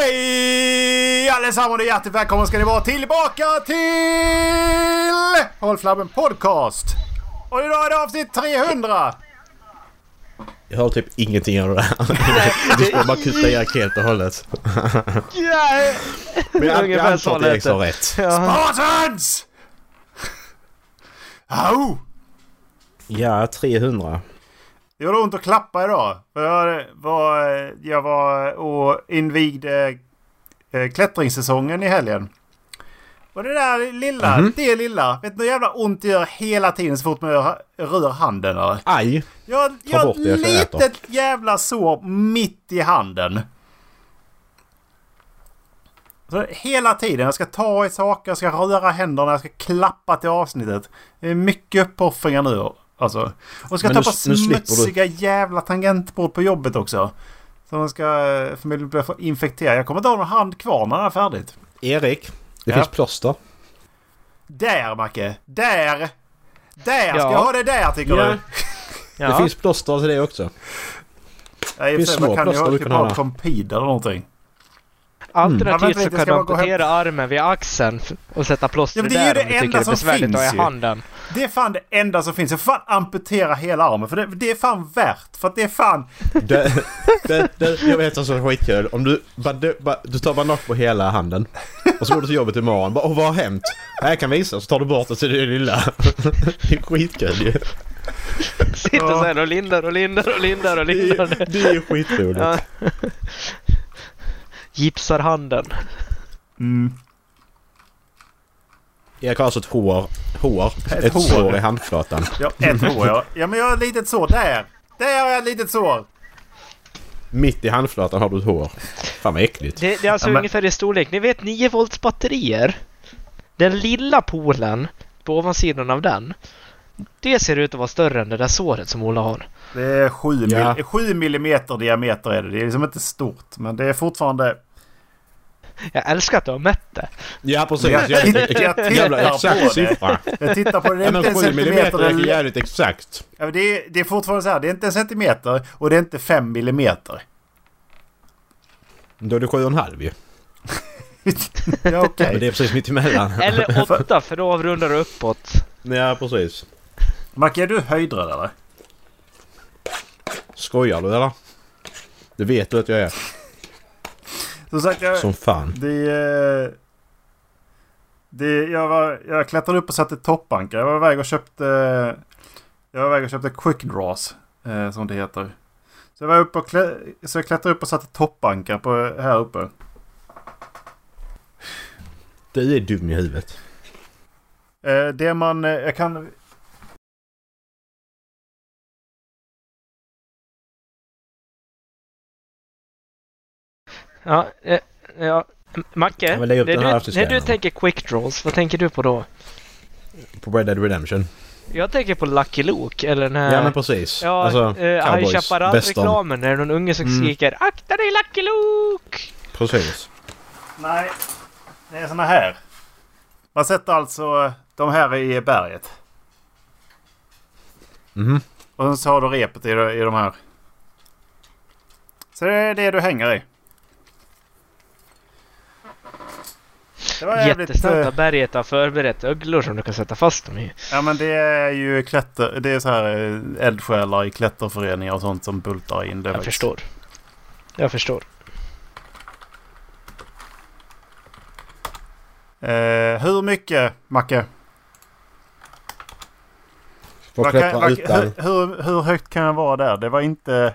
Hej allesammans och hjärtligt välkomna ska ni vara tillbaka till Håll Flabben Podcast. Och idag är det avsnitt 300. Jag hör typ ingenting av det där. Du ska bara kuta Erik helt och hållet. Men jag, antar så att Erik sa rätt. Ja. Spartans! Au! Ja, 300. Det gjorde ont att klappa idag. För jag var, jag var och invigde eh, klättringssäsongen i helgen. Och det där lilla, Mhm. det lilla. Vet du hur jävla ont det gör hela tiden så fort man rör, handen eller? Aj! Jag, jag har ett litet jävla sår mitt i handen. Så hela tiden. Jag ska ta i saker, jag ska röra händerna, jag ska klappa till avsnittet. Det är mycket uppoffringar nu. Alltså. Och ska Men ta nu- på nu smutsiga jävla tangentbord på jobbet också. Så man ska eh, förmodligen börja få infektera. Jag kommer inte ha någon hand kvar när det är färdigt. Erik, det Ja. finns plåster. Där Macke! Där! Där ska Ja. jag ha det där tycker Ja. du? Det Ja. finns plåster till det också. Ja, för finns man små kan ju plåster ha du typ kan ha ha. Compid eller någonting. Alternativt Mm. så Jag kan du amputera armen vid axeln och sätta plåster Ja, men det är ju där det om du tycker enda det är som besvärligt att ha finns i handen. Det är fan det enda som finns. Jag får fan amputera hela armen. För det, det är fan värt. För att det är fan... Det, det, det, jag vet som är skitkul. Om du, bara, du, bara, du tar bandage på hela handen. Och så går du till jobbet imorgon. Bara, Åh, vad har hänt? Ja, Jag kan visa. Så tar du bort det till det lilla. Det är skitkul ju. Sitter Ja. så här och lindar och lindar och lindar och Det lindar. är, det är skitroligt. Ja. Gipsar handen. Mm. Erik har alltså ett hår. Hår. Ett Ett, hår. sår i handflatan. Ja, ett hår ja. Ja, men jag har ett litet sår. Där! Där har jag ett litet sår. Mitt i handflatan har du ett hår. Fan vad äckligt. Det, det är alltså Ja, men- ungefär i storlek. Ni vet 9 volts batterier. Den lilla polen på ovansidan av den. Det ser ut att vara större än det där såret som Ola har. Det är 7 Ja. mil, sju millimeter diameter är det. Det är liksom inte stort. Men det är fortfarande... Jag älskar att du har mätt det. Ja precis. Jag, jag, jag tittar jävla på exakt det. siffra. Jag tittar på det. Det är inte en 7 centimeter. millimeter Det är jävligt exakt. ja, det, är, det är fortfarande så här. Det är inte en centimeter och det är inte 5 millimeter. Då är det 7,5 ju. Ja, okej. Men det är precis mitt emellan. Eller 8 för då avrundar du uppåt. Ja precis. Macke, är du höjdrädd eller? Skojar du eller? Det vet du att jag är. Som sagt, jag... Som fan. Det, eh, det, jag, var, jag klättrade upp och satte toppankar. Jag var iväg och köpte... Jag var iväg och köpte quick draws. Eh, som det heter. Så jag var uppe och klä, så jag klättrade upp och satte toppankar på, här uppe. Du är dum i huvudet. Eh, det man... Jag kan... Ja, eh, ja. Macke, när, du, när du tänker quick draws, vad tänker du på då? På Red Dead Redemption. Jag tänker på Lucky Luke eller den här... Ja men precis. Ja, alltså, eh, High. Chaparral-reklamen när någon unge som Mm. skriker Akta dig Lucky Luke! Precis. Nej. Det är såna här. Man sätter alltså de här i berget. Mhm. Och så har du repet i, i de här. Så det är det du hänger i. Det var jävligt... Eh, att berget har förberett öglor som du kan sätta fast dem i. Ja men det är ju klätter... Det är så här eh, eldsjälar i klätterföreningar och sånt som bultar in det. Jag faktiskt. förstår. Jag förstår. Eh, hur mycket, Macke? Vad kan- vad- hur, hur, hur högt kan jag vara där? Det var inte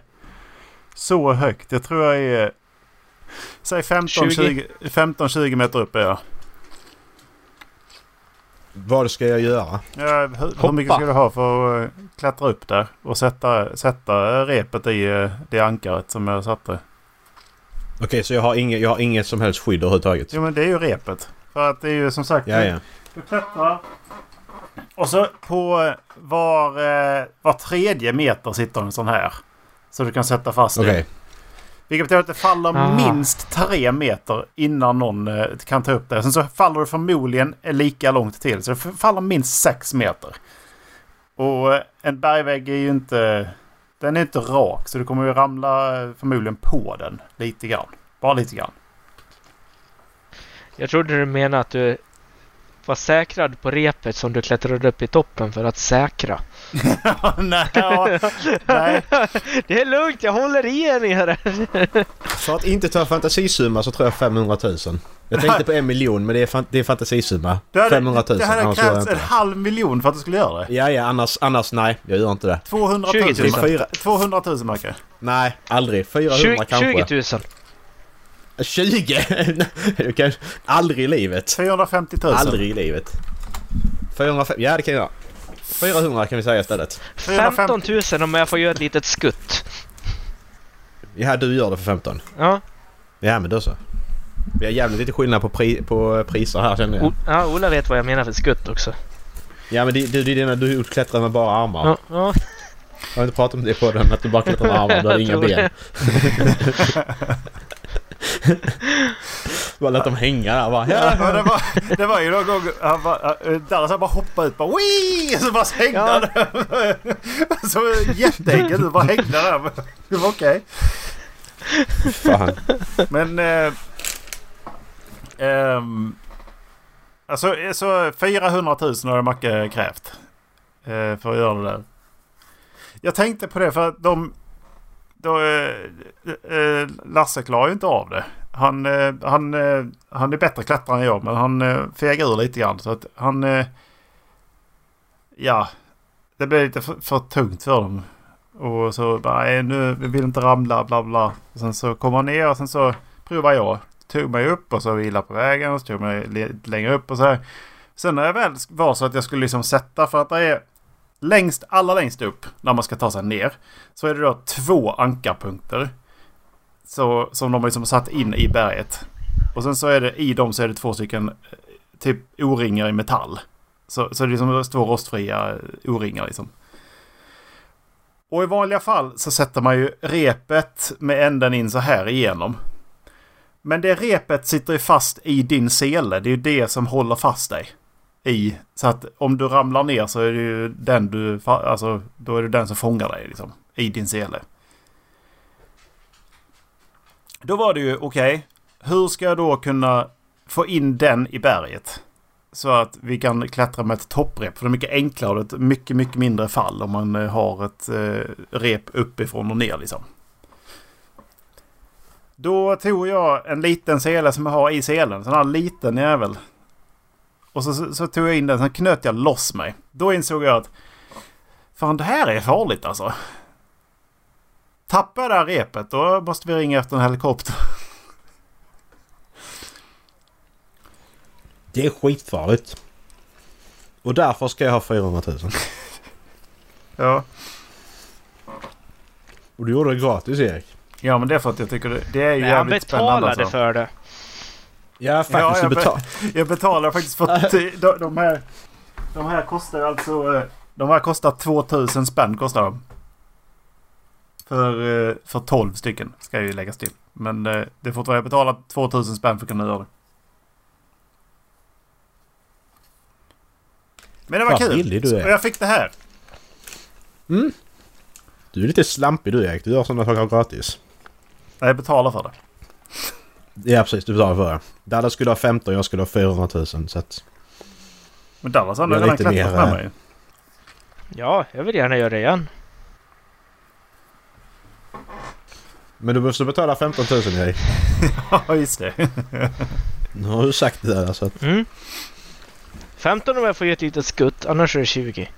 så högt. Jag tror jag är... Säg 15-20 15-20 meter upp är jag. Vad ska jag göra? Ja, hur, hur mycket ska du ha för att eh, klättra upp där? Och sätta, sätta repet i eh, det ankaret som jag satte. Okej, så jag har, inget, jag har inget som helst skydd överhuvudtaget? Jo men det är ju repet. För att det är ju som sagt... Ja, ja. Du klättrar. Och så på eh, var, var tredje meter sitter en sån här. Så du kan sätta fast Okej. det. Vilket betyder att det faller Ah. minst tre meter innan någon eh, kan ta upp det. Sen så faller det förmodligen lika långt till. Så det faller minst sex meter. Och eh, en bergvägg är ju inte... Den är inte rak så du kommer ju ramla eh, förmodligen på den lite grann. Bara lite grann. Jag trodde du menade att du var säkrad på repet som du klättrade upp i toppen för att säkra. nej, ja, nej. Det är lugnt, jag håller i er nere. För att inte ta fantasisumma så tror jag 500 000. Jag tänkte på en miljon men det är, fan, det är fantasisumma. Det hade, 500 000. Det hade krävts en halv miljon för att du skulle göra det. Ja, ja, annars, annars nej. Jag gör inte det. 200 000. 20 000. Fyra- 200 000 Macke. Nej, aldrig. 400 20, kanske. 20 000. 20? Jag kan- aldrig i livet. 450 000. Aldrig i livet. 405, ja det kan jag göra. 400 kan vi säga istället. 15 000 om jag får göra ett litet skutt. Ja, du gör det för 15. Ja, Ja, men då så. Vi har jävligt lite skillnad på, pri, på priser här känner jag. o- ja Ola vet vad jag menar för skutt också. Ja, men det, det, det är dina du klättrar med bara armar. Ja, ja. Jag har inte pratat om det på den, att du bara klättrar med armar. Du har inga ben. bara lät dem hänga där bara. Ja, det, var, det var ju någon gång han bara, Dallas han bara hoppade ut bara Wii! Så bara hängde Ja. han där. Så jätteenkelt ut. Bara hängde där. Det var okej. Fan. Men... Eh, ehm, alltså så 400 000 har Macke krävt. Eh, för att göra det där. Jag tänkte på det för att de... Då, eh, eh, eh, Lasse klarar ju inte av det. Han, eh, han, eh, han är bättre klättrare än jag men han eh, fegar ur lite grann. Så att han... Eh, ja. Det blir lite för, för tungt för dem. Och så bara, nej nu vill inte ramla bla bla. Och sen så kommer han ner och sen så provar jag. Tog mig upp och så vila på vägen och så tog mig lite längre upp och så här. Sen när jag väl var så att jag skulle liksom sätta för att det är längst, allra längst upp när man ska ta sig ner. Så är det då två ankarpunkter. Så, som de har liksom satt in i berget. Och sen så är det i dem så är det två stycken eh, typ o-ringar i metall. Så, så det är liksom två rostfria eh, o-ringar liksom. Och i vanliga fall så sätter man ju repet med änden in så här igenom. Men det repet sitter ju fast i din sele. Det är ju det som håller fast dig. I. Så att om du ramlar ner så är det ju den du... Alltså då är det den som fångar dig liksom. I din sele. Då var det ju okej. hur ska jag då kunna få in den i berget? Så att vi kan klättra med ett topprep. För det är mycket enklare och ett mycket, mycket mindre fall om man eh, har ett eh, rep uppifrån och ner liksom. Då tog jag en liten sele som jag har i selen. Sån här liten jävel. Och så, så, så tog jag in den. Sen knöt jag loss mig. Då insåg jag att fan det här är farligt alltså. Tappar jag det här repet då måste vi ringa efter en helikopter. Det är skitfarligt. Och därför ska jag ha 400 000. Ja. Och du gjorde det gratis Erik. Ja men det är för att jag tycker det, det är ju Nej, han jävligt spännande betalade alltså. för det. Ja faktiskt. Ja, jag, betal- be, jag betalar faktiskt för de, de här. De här kostar alltså... eh, De här kostar 2000 spänn kostar de. För, eh, för 12 stycken ska ju läggas till. Men eh, det är fortfarande jag betalar 2000 spänn för att kunna göra det. Men det var Fan, kul. du är. Och jag fick det här. Mm. Du är lite slampig du Erik. Du gör sådana saker gratis. Jag betalar för det. Ja precis, du betalar för det. Dallas skulle ha 15 jag skulle ha 400 000 så att... Men Dallas har Jag är redan klättrat mer, med eh, mig. Ja, jag vill gärna göra det igen. Men du måste betala 15 000 Erik. Ja, just det. Nu har du sagt det där så att... Mm. 15 om jag får göra ett litet skutt, annars är det 20.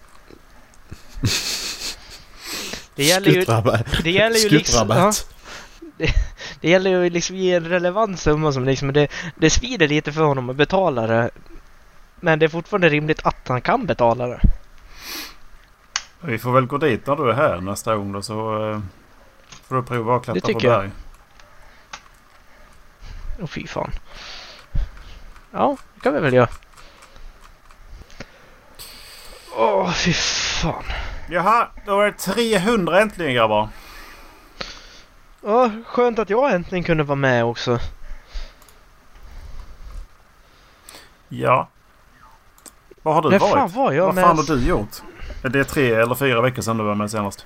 Det gäller ju, Skuttrabatt. det gäller ju liksom... Ja, Skuttrabatt. det gäller ju liksom ge en relevant summa som liksom... Det, det svider lite för honom att betala det. Men det är fortfarande rimligt att han kan betala det. Vi får väl gå dit när du är här nästa gång då så eh, får du prova att Det klättra på berg. Åh fy fan. Ja, det kan vi väl göra. Åh fy fan. Jaha, då är det 300 äntligen grabbar. Ja, skönt att jag äntligen kunde vara med också. Ja. Vad har du När varit? fan var jag Vad med? fan har du gjort? Är det tre eller fyra veckor sedan du var med senast?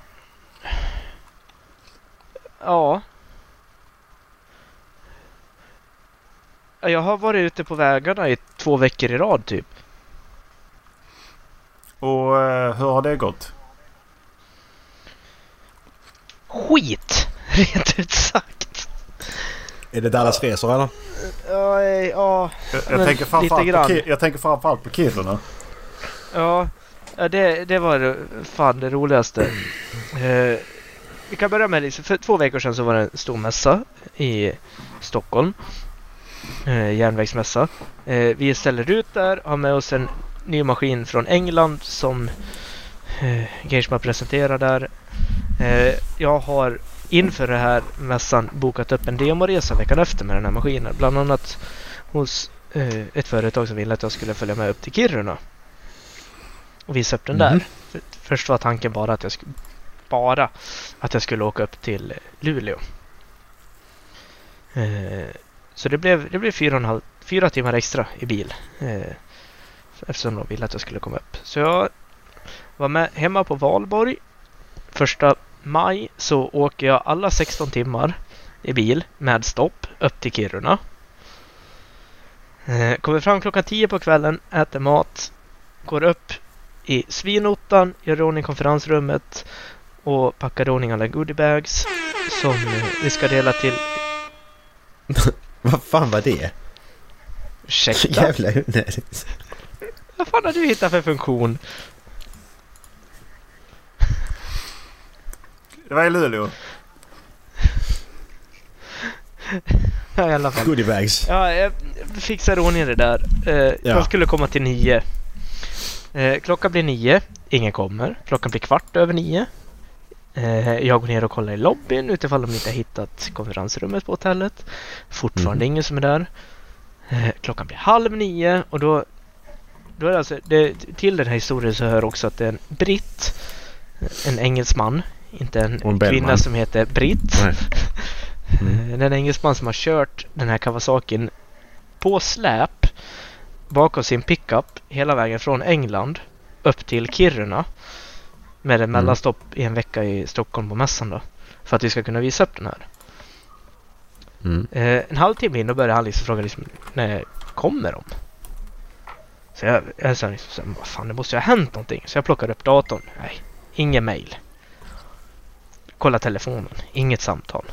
Ja. Ja, Jag har varit ute på vägarna i två veckor i rad typ. Och eh, hur har det gått? Skit! Rent ut sagt. Är det Dallas resor eller? Ja, eh, ja, Jag, jag, tänker, framförallt på, Ki- jag tänker framförallt på Kiruna. ja. ja det, det var fan det roligaste. Eh, vi kan börja med, liksom, för två veckor sedan så var det en stor mässa i Stockholm. Eh, järnvägsmässa. Eh, vi ställer ut där, har med oss en ny maskin från England som eh, Geishma presenterar där. Eh, jag har inför det här mässan bokat upp en demoresa veckan efter med den här maskinen. Bland annat hos eh, ett företag som ville att jag skulle följa med upp till Kiruna. Och visa upp den Mhm. där. För, först var tanken bara att jag skulle bara att jag skulle åka upp till Luleå. Eh, så det blev, det blev fyra, och halv, fyra timmar extra i bil. Eh, eftersom de ville att jag skulle komma upp. Så jag var med hemma på Valborg. Första maj så åker jag alla 16 timmar i bil med stopp upp till Kiruna. Eh, kommer fram klockan 10 på kvällen, äter mat, går upp i svinottan, gör i ordning konferensrummet och packar i ordning alla goodiebags som vi ska dela till... Vad fan var det? Ursäkta? Jävla onödigt. Vad fan har du hittat för funktion? Det var i Luleå. Ja, i alla fall. Goodiebags. Ja, jag fixar ordning det där. Eh, Ja. Jag skulle komma till nio. Eh, klockan blir nio. Ingen kommer. Klockan blir kvart över nio. Eh, jag går ner och kollar i lobbyn utifall de inte har hittat konferensrummet på hotellet. Fortfarande ingen som är där. Eh, klockan blir halv nio och då, då är det alltså, det, till den här historien så hör också att det är en britt, en engelsman, inte en en kvinna som heter Britt. Mm. Eh, Det är en engelsman som har kört den här Kawasakin på släp bakom sin pickup hela vägen från England upp till Kiruna. Med en Mm. mellanstopp i en vecka i Stockholm på mässan då. För att vi ska kunna visa upp den här. Mm. Eh, en halvtimme in då började han liksom fråga liksom, när kommer de? Så jag, jag sa liksom, vad fan det måste ju ha hänt någonting. Så jag plockade upp datorn. Nej, ingen mail. Kolla telefonen, inget samtal.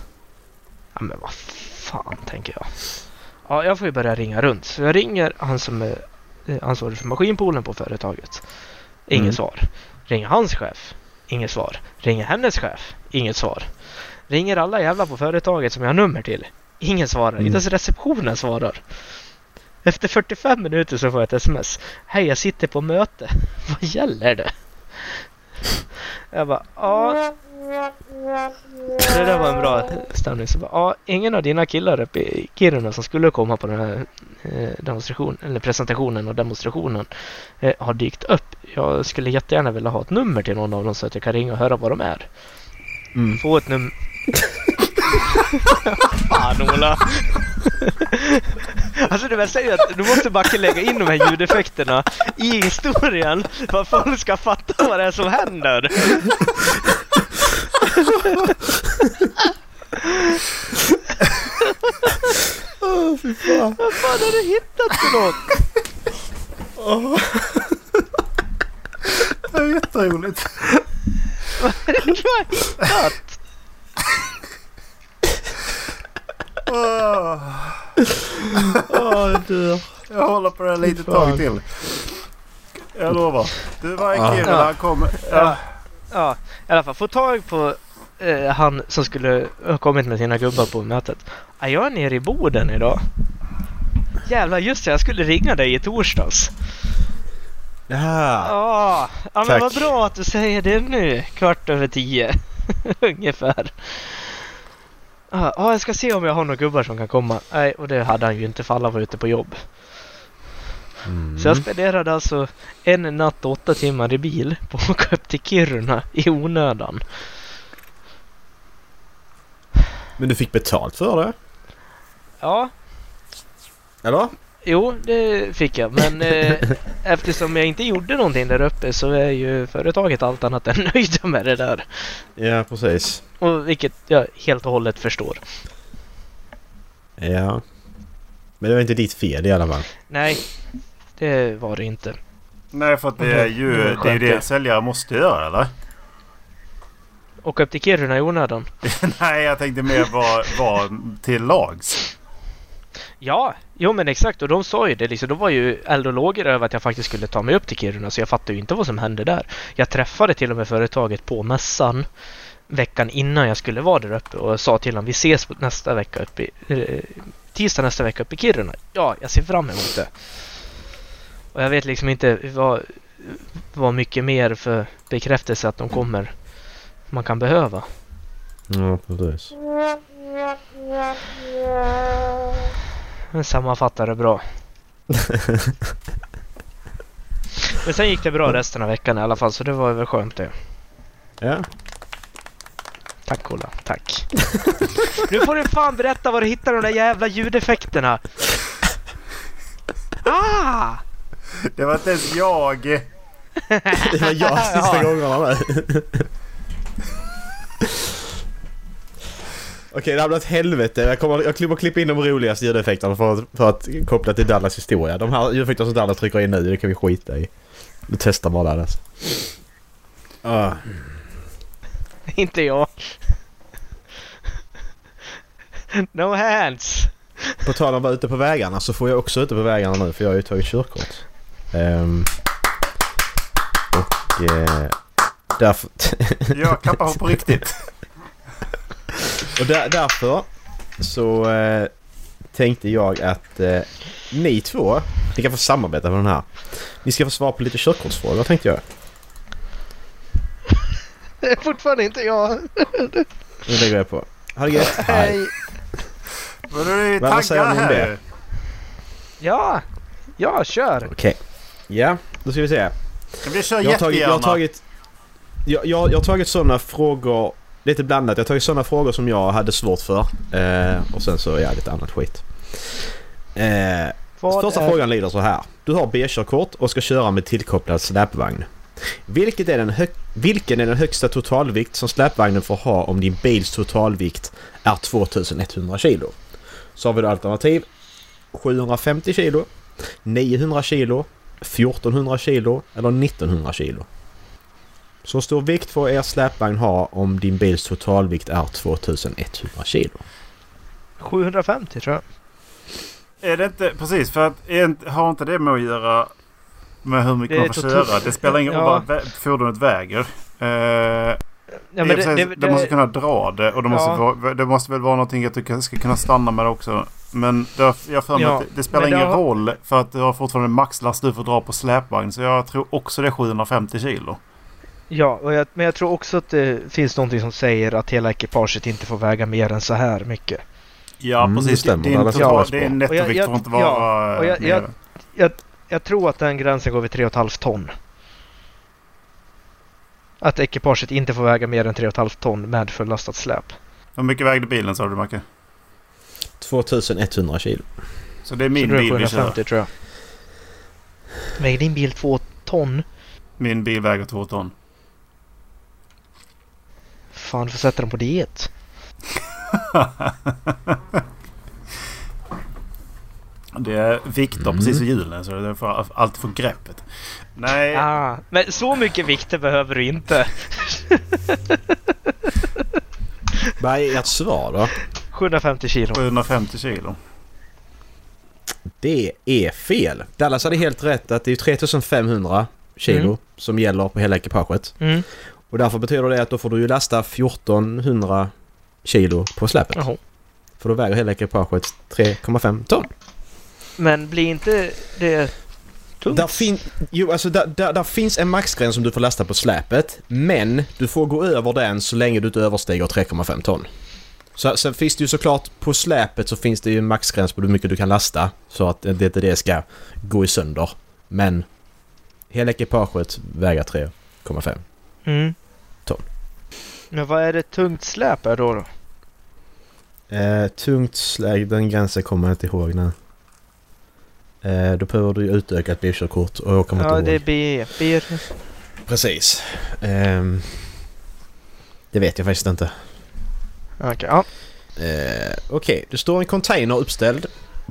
Ja men vad fan tänker jag. Ja, jag får ju börja ringa runt. Så jag ringer han som är eh, ansvarig för maskinpoolen på företaget. Inget Mm. svar. Ringer hans chef. Inget svar. Ringer hennes chef. Inget svar. Ringer alla jävla på företaget som jag har nummer till. Ingen svarar. Mm. Inte ens receptionen svarar. Efter 45 minuter så får jag ett sms. Hej, jag sitter på möte. Vad gäller det? Jag bara, ja. Det där var en bra stämning. Så bara, ja, ingen av dina killar uppe i Kiruna som skulle komma på den här eh, demonstrationen, eller presentationen och demonstrationen eh, har dykt upp. Jag skulle jättegärna vilja ha ett nummer till någon av dem så att jag kan ringa och höra vad de är. Mm. Få ett nummer. Fan Ola! Alltså det är ju att du måste bara lägga in de här ljudeffekterna i historien för att folk ska fatta vad det är som händer. Åh fy fan. Vad fan har du hittat för något? Det är jätteroligt. Vad är det du har hittat? Åh, jag dör. jag håller på det här lite tag till. Jag lovar. Du var i Ja. Kiruna. Ja. Han kommer. Ja. Ja. Ja, i alla fall få tag på eh, han som skulle ha kommit med sina gubbar på mötet. Ja, jag är nere i Boden idag. Jävlar, just det, jag skulle ringa dig i torsdags. Ja. Ja, ja men vad bra att du säger det nu. Kvart över tio. Ungefär. Ja, ja, jag ska se om jag har några gubbar som kan komma. Nej, och det hade han ju inte för alla var ute på jobb. Mm. Så jag spenderade alltså en natt och åtta timmar i bil på att åka upp till Kiruna i onödan. Men du fick betalt för det? Ja, Eller? jo det fick jag. Men eh, eftersom jag inte gjorde någonting där uppe så är ju företaget allt annat än nöjda med det där. Ja precis. Och vilket jag helt och hållet förstår. Ja. Men det var inte ditt fel i alla fall. Nej, det var det inte. Nej, för att det är ju Det är ju det ja. säljare måste göra, eller? Åka upp till Kiruna i onödan. Nej, jag tänkte mer vara var till lags. Ja, jo men exakt och de sa ju det liksom. De var ju eld och lågor över att jag faktiskt skulle ta mig upp till Kiruna så jag fattade ju inte vad som hände där. Jag träffade till och med företaget på mässan veckan innan jag skulle vara där uppe och sa till dem vi ses nästa vecka uppe i, eh, tisdag nästa vecka uppe i Kiruna. Ja, jag ser fram emot det. Och jag vet liksom inte vad, vad mycket mer för bekräftelse att de kommer man kan behöva. Ja, precis. Men sammanfattar det bra. Men sen gick det bra resten av veckan i alla fall så det var väl skönt det. Ja. Tack Ola, tack. nu får du fan berätta var du hittar de där jävla ljudeffekterna. Ah! Det var inte ens jag. Det var jag sista Ja. gångerna med. Okej, det blir ett helvete. Jag kommer, jag kommer klippa in de roligaste ljudeffekterna för att, för att koppla till Dallas historia. De här ljudeffekterna som Dallas trycker in nu, det kan vi skita i. Du testar bara Dallas. Ah. Inte jag. no hands. På tal om att vara ute på vägarna så får jag också ute på vägarna nu för jag har ju tagit körkort. Ehm, och eh, därför... Jag klappar på riktigt. Och där, därför så eh, tänkte jag att eh, ni två, ni kan få samarbeta med den här. Ni ska få svara på lite körkortsfrågor tänkte jag. Det är fortfarande inte jag. Nu lägger jag på. Ha det gött. Hej. Men du är Vad säger taggad ni om här det? Ja, ja kör. Okej. Ja, då ska vi se. Jag har tagit, jag har jättegärna. tagit, jag, jag, jag har tagit sådana frågor, lite blandat. Jag har tagit sådana frågor som jag hade svårt för. Eh, och sen så, ja, lite annat skit. Eh, Första är- frågan lyder så här. Du har B-körkort och ska köra med tillkopplad släpvagn. Vilket är den vilken är den högsta totalvikt som släpvagnen får ha om din bils totalvikt är 2100 kilo? Så har vi då alternativ 750 kilo, 900 kilo, 1400 kilo eller 1900 kilo. Så stor vikt får er släpvagn ha om din bils totalvikt är 2100 kilo. 750 tror jag. Är det inte... Precis, för att är har inte det med att göra med hur mycket Det man får total- köra? Det spelar ingen roll Ja. vad fordonet väger. Eh, Ja, det, sig, det, du måste det, kunna dra det och det måste, Ja. vara, det måste väl vara någonting att du kan- ska kunna stanna med det också. Men det, jag för mig Ja, att det, det spelar men det ingen har- roll för att du har fortfarande maxlast du får dra på släpvagn. Så jag tror också det är 750 kilo. Ja och jag, men jag tror också att det finns någonting som säger att hela ekipaget inte får väga mer än så här mycket. Ja Mm, det precis. stämmer. Din, Det hade total, varit din bra. nettovikt Och jag- får inte jag- vara ja, och jag- nere. jag- Jag tror att den gränsen går vid 3,5 ton. Att ekipaget inte får väga mer än 3,5 ton med fullastat släp. Hur mycket vägde bilen sa du Macke? 2100 kilo. Så det är Så min är det bil vi kör. 750 tror jag. Väger din bil 2 ton? Min bil väger två ton. Fan, du får sätta den på diet. Det är vikter Mm. precis vid hjulen så det får alltid få greppet. Nej, Ah, men så mycket vikter behöver du inte. Vad är ert svar då? 750 kilo. 750 kilo. Det är fel. Dallas hade helt rätt att det är 3500 kilo Mm. som gäller på hela ekipaget. Mm. Och därför betyder det att då får du ju lasta 1400 kilo på släpet. Jaha. För då väger hela ekipaget 3,5 ton. Men blir inte det tungt? Där, fin- jo, alltså där, där, där finns en maxgräns som du får lasta på släpet. Men du får gå över den så länge du inte överstiger 3,5 ton. Så, sen finns det ju såklart på släpet så finns det ju en maxgräns på hur mycket du kan lasta. Så att det inte det ska gå i sönder. Men hela ekipaget väger 3,5. Mm. Men vad är det tungt släp är då? då? Eh, tungt släg, den gränsen kommer jag inte ihåg nu. Eh, då behöver du utökat bilkörkort och jag kommer Ja, inte det är ihåg. B. B. Precis. Ehm, det vet jag faktiskt inte. Okej, ja. Eh, Okej, det står en container uppställd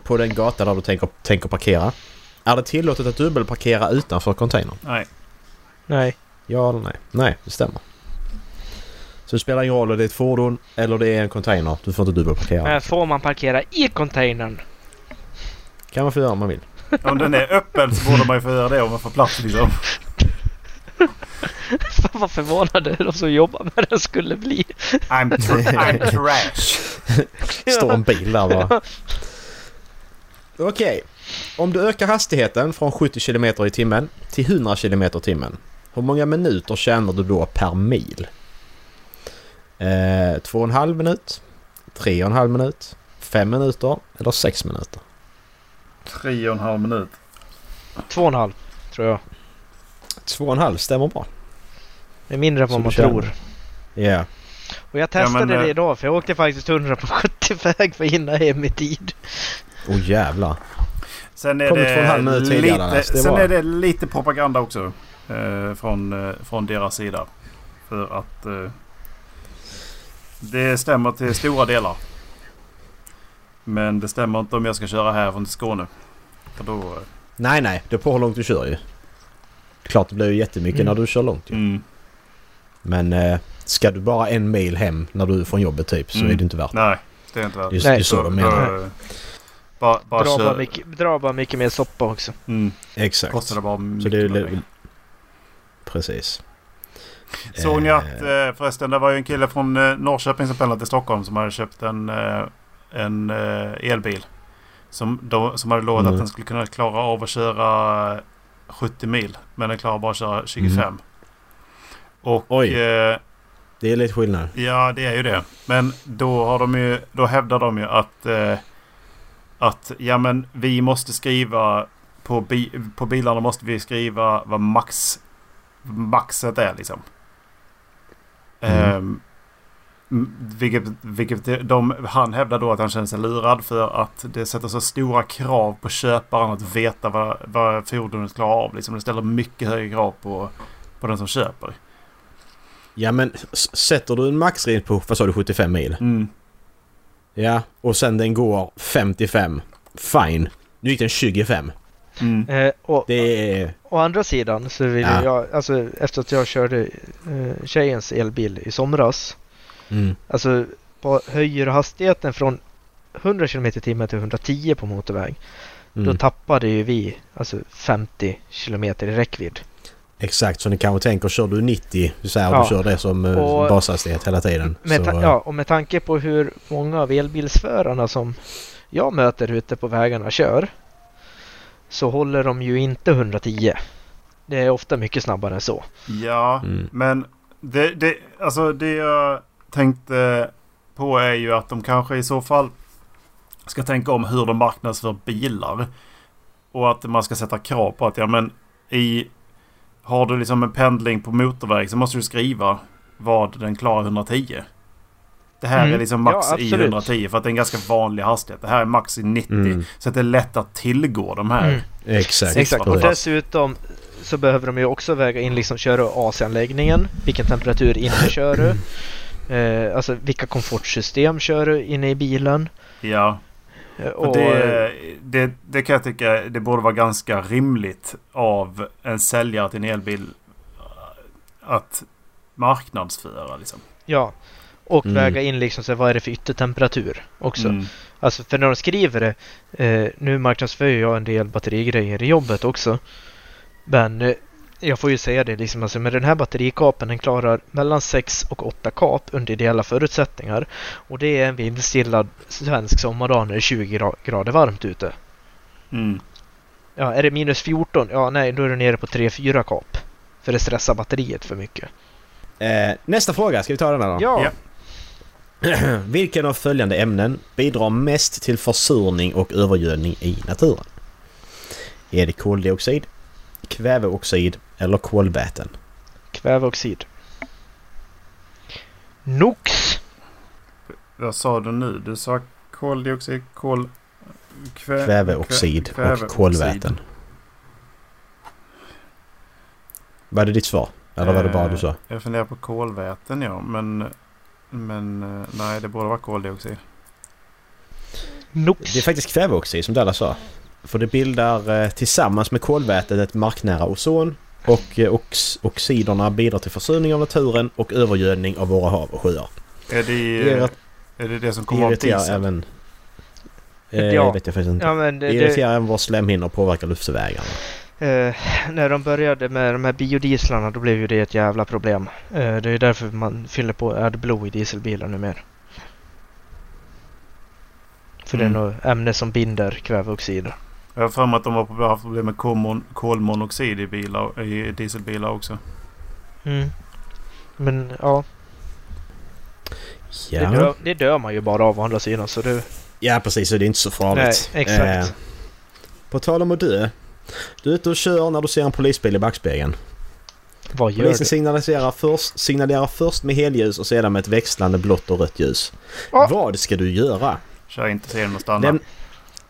på den gata där du tänker, tänker parkera. Är det tillåtet att dubbelparkera utanför containern? Nej. Nej. Ja eller nej? Nej, det stämmer. Så det spelar ingen roll om det är ett fordon eller det är en container. Du får inte dubbelparkera. Men får man parkera i containern? kan man få göra om man vill. Om den är öppen så borde man ju få göra det om man får plats liksom. Fan vad förvånade de som jobbar med den skulle bli. I'm, tr- I'm trash. Står en bil där bara. Okej. Om du ökar hastigheten från 70 km i timmen till 100 km i timmen. Hur många minuter tjänar du då per mil? Eh, två och en halv minut? Tre och en halv minut? Fem minuter? Eller sex minuter? Tre och en halv minut. Två och en halv, tror jag. Två och en halv stämmer bra. Det är mindre än vad man känner- tror. Ja. Och jag testade men, det eh, idag för jag åkte faktiskt 100 på 70-väg för att hinna hem i tid. Åh jävlar. Sen är och en halv det, minut tidigare, lite, Det sen är det lite propaganda också. Eh, från, eh, från deras sida. För att eh, det stämmer till stora delar. Men det stämmer inte om jag ska köra härifrån till Skåne. För då... eh, Nej nej, det är på hur långt du kör ju. Klart det blir ju jättemycket Mm. när du kör långt ju. Mm, Men eh, ska du bara en mil hem när du är från jobbet typ så Mm. är det inte värt det. nej, det är inte värt Det det är så de menar. Bara, bara Dra bara, mycket, dra bara mycket mer soppa också. Mm, Exakt. kostar det bara mycket Så det är... Precis. Såg ni Eh, att eh, förresten det var ju en kille från eh, Norrköping som pendlade till Stockholm som hade köpt en, en elbil. Som, då, som hade lovat Mm. att den skulle kunna klara av att köra eh, 70 mil. Men den klarar bara att köra 25. Mm. Och Oj. eh, Det är lite skillnad. ja det är ju det. Men då, har de ju, då hävdar de ju att, eh, att ja men vi måste skriva på, bi, på bilarna måste vi skriva vad max maxet är liksom. Mm. Ehm, vilket, vilket de, han hävdar då att han känner sig lurad för att det sätter så stora krav på köparen att veta vad, vad fordonet klarar av. Liksom. Det ställer mycket högre krav på, på den som köper. Ja men sätter du en maxrim på, vad sa du, 75 mil? Mm. Ja, och sen den går 55. Fine. Nu gick den 25. Mm. Eh, och, Det är... å andra sidan så vill Ja. jag, alltså efter att jag körde eh, tjejens elbil i somras. Mm. Alltså på, höjer hastigheten från 100 km i timmen till 110 på motorväg. Då Mm. tappade ju vi alltså 50 km i räckvidd. Exakt, så ni kanske tänker kör du 90, du säger Ja. du kör det som uh, Och- bashastighet hela tiden. Med så, ja, och med tanke på hur många av elbilsförarna som jag möter ute på vägarna kör så håller de ju inte 110. Det är ofta mycket snabbare än så. Ja, Mm. men det, det, alltså det jag tänkte på är ju att de kanske i så fall ska tänka om hur de marknadsför bilar. Och att man ska sätta krav på att ja men i... Har du liksom en pendling på motorväg så måste du skriva vad den klarar 110. Det här Mm. är liksom max Ja, i absolut. 110 för att det är en ganska vanlig hastighet. Det här är max i 90. Mm. Så att det är lätt att tillgå de här. Mm. Exakt. Exakt. Och dessutom så behöver de ju också väga in liksom kör du AC-anläggningen, vilken temperatur inne kör du, eh, alltså vilka komfortsystem kör du inne i bilen. Ja. Eh, Och och, det, det, det kan jag tycka det borde vara ganska rimligt av en säljare till en elbil att marknadsföra. Liksom. Ja, och Mm. väga in liksom så här, vad är det för yttertemperatur också. Mm. Alltså för när de skriver det, eh, nu marknadsför jag en del batterigrejer i jobbet också. Men eh, jag får ju säga det liksom, alltså med den här batterikapen den klarar mellan 6 och 8 kap under ideella förutsättningar. Och det är en vindstillad svensk sommardag när det är 20 gra- grader varmt ute. Mm. Ja, är det minus 14? Ja, nej, då är du nere på 3-4 kap. För det stressar batteriet för mycket. Eh, nästa fråga, ska vi ta den här då? Ja, Ja. Vilken av följande ämnen bidrar mest till försurning och övergödning i naturen? Är det koldioxid, kväveoxid eller kolväten? kväveoxid. NOx. Vad sa du nu? Du sa koldioxid, kol... Kvä, Kväveoxid kvä- och kolväten. Var det ditt svar? Eller var det bara du sa? Eh, Jag funderar på kolväten ja, men... Men eh, nej, det borde vara koldioxid. NOx. Det är faktiskt kväveoxid som Dallas sa. För det bildar eh, tillsammans med kolvätet ett marknära ozon och eh, ox oxiderna bidrar till försurning av naturen och övergödning av våra hav och sjöar. Är Det, det, är, är det det som det kommer av diesel? även... Eh, Ja. vet jag faktiskt inte. Ja, men Det det, det, irriterar även våra slemhinnor och påverkar luftvägarna. Eh, när de började med de här biodieslarna då blev ju det ett jävla problem. Eh, det är därför man fyller på AdBlue i dieselbilar numera. För det Mm. är något ämne som binder kväveoxider. Jag har för mig att de har haft problem med kolmon, kolmonoxid i, bilar, i dieselbilar också. Mm. Men ja, det, Ja, dör, det dör man ju bara av å andra sidan så det... ja precis. Så det är inte så farligt. Nej, exakt. Eh, på tal om att dö. Du är ute och kör när du ser en polisbil i backspegeln. Vad gör Polisen du? signalerar först, signalerar först med helljus och sedan med ett växlande blått och rött ljus. Ja. Vad ska du göra? Kör inte sedan och stanna. Läm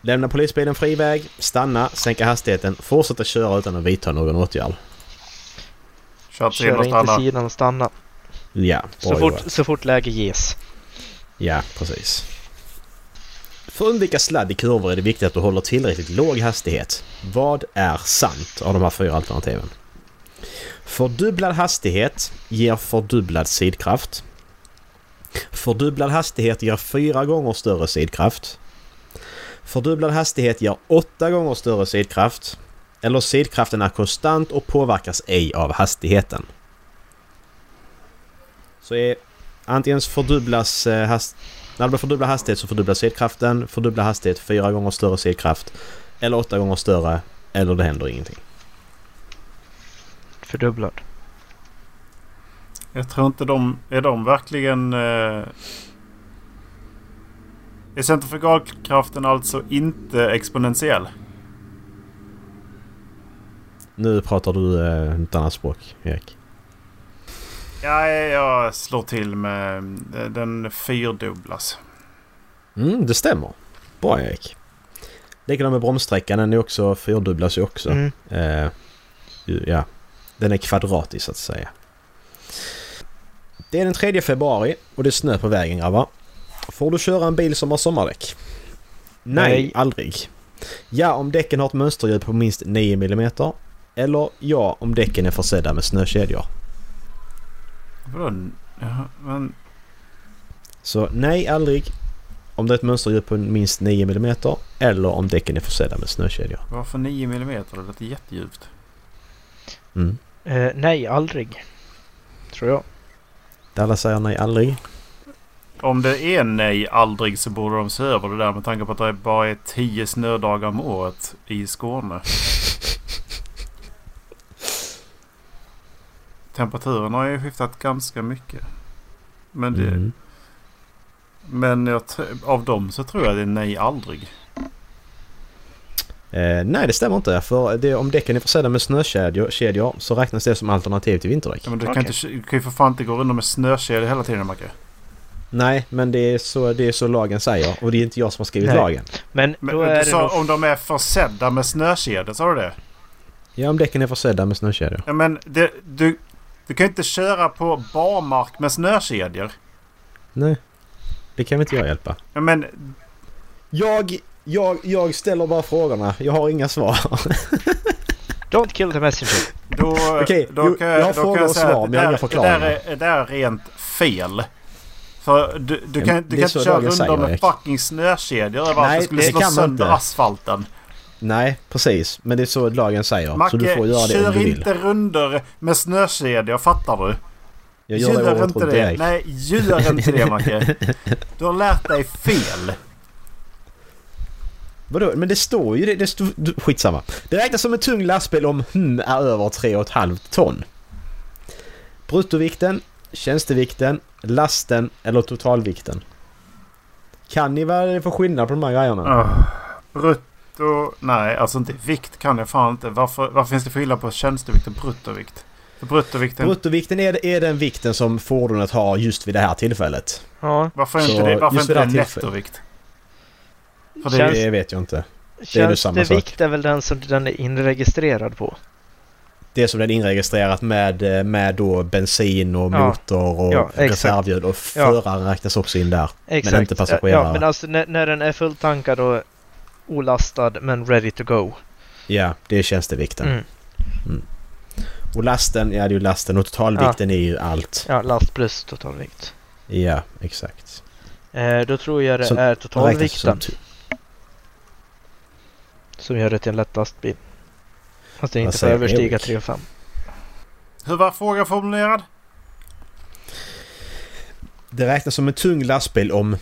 lämna polisbilen fri väg, stanna, sänka hastigheten, fortsätta köra utan att vidta någon åtgärd. Kör Kör inte stanna. sidan och stanna. Ja, Så fort, så fort läge ges. Ja, precis. För att undvika sladd i kurvor är det viktigt att du håller tillräckligt låg hastighet. Vad är sant av de här fyra alternativen? Fördubblad hastighet ger fördubblad sidkraft. Fördubblad hastighet ger fyra gånger större sidkraft. Fördubblad hastighet ger åtta gånger större sidkraft. Eller sidkraften är konstant och påverkas ej av hastigheten. Så är antingen fördubblas eh, hast när det blir fördubblad hastighet så fördubblas sidkraften. Fördubblad hastighet fyra gånger större sidkraft. Eller åtta gånger större. Eller det händer ingenting. Fördubblad. Jag tror inte de... Är de verkligen... Eh, är centrifugalkraften alltså inte exponentiell? Nu pratar du eh, ett annat språk, Erik. Ja, jag slår till med... eh, Den fyrdubblas. Mm, det stämmer. Bra Erik. Likadant med bromssträckan. Den är också fyrdubblas ju också. Mm. Eh, ja, den är kvadratisk så att säga. Det är den 3 februari och det är snö på vägen grabbar. Får du köra en bil som har sommardäck? Nej, Nej. aldrig. Ja, om däcken har ett mönsterdjup på minst 9 mm. Eller ja, om däcken är försedda med snökedjor. Vadå? Jaha, men... Så nej, aldrig. Om det är ett mönsterdjup på minst 9 mm. Eller om däcken är försedda med snökedjor. Varför 9 mm? Det låter jättedjupt. Mm. Eh, nej, aldrig. Tror jag. Alla säger nej, aldrig. Om det är nej aldrig så borde de se över det där med tanke på att det bara är 10 snödagar om året i Skåne. Temperaturen har ju skiftat ganska mycket. Men, det, Mm. men jag, av dem så tror jag det är nej aldrig. Eh, nej, det stämmer inte. För det, om däcken är försedda med snökedjor kedjor, så räknas det som alternativ till vinterdäck. Ja, men du, kan Okej. inte, du kan ju för fan inte gå runt med snökedjor hela tiden Macke. Nej, men det är, så, det är så lagen säger. Och det är inte jag som har skrivit Nej. lagen. Men, Men då du är det sa nog... om de är försedda med snökedjor, sa du det? Ja, om däcken är försedda med snökedjor. Ja, men det, du, du kan ju inte köra på barmark med snökedjor. Nej, det kan väl inte jag hjälpa. Ja, men Jag, jag, jag ställer bara frågorna. Jag har inga svar. Don't kill the messenger. Då, Okej, då jo, kan jag har då kan frågor och svar, att men jag har inga förklaringar. Det där är, det där är rent fel. För du, du kan, du kan inte köra runt med fucking snökedjor överallt. Nej, Det skulle det slå sönder inte. asfalten. Nej, precis. Men det är så lagen säger. Macke, så du får göra det om kör du vill. inte runder med snökedjor, fattar du? Jag gör det inte det. Erik. Nej, gör inte det Macke. Du har lärt dig fel. Vadå? Men det står ju det. det står, du, skitsamma. Det räknas som en tung lastbil om hmm är över 3,5 ton. Bruttovikten, tjänstevikten, lasten eller totalvikten. Kan ni vad det är för skillnad på de här grejerna? Oh, brutto... Nej, alltså inte vikt kan jag fan inte. Varför, varför finns det skillnad på tjänstevikt och bruttovikt? För bruttovikten... Bruttovikten är, är den vikten som fordonet har just vid det här tillfället. Ja. varför är Så inte det, varför är inte det det nettovikt? För det är, Det vet jag inte. är nu samma sak. Är väl den som den är inregistrerad på? det som den är inregistrerat med, med då bensin och Ja. motor och Ja, reservhjul och föraren räknas också in där. Exakt. inte passagerare. Ja, men alltså när, när den är fulltankad och olastad men ready to go. Ja, det är tjänstevikten. Mm. Och lasten, ja det är ju lasten och totalvikten är ju allt. Ja, last plus totalvikt. Ja, exakt. Eh, då tror jag det Som- är totalvikten som som gör det till en lätt lastbil. Fast det inte får överstiga Erik? 3,5. Hur var frågan formulerad? Det räknas som en tung lastbil om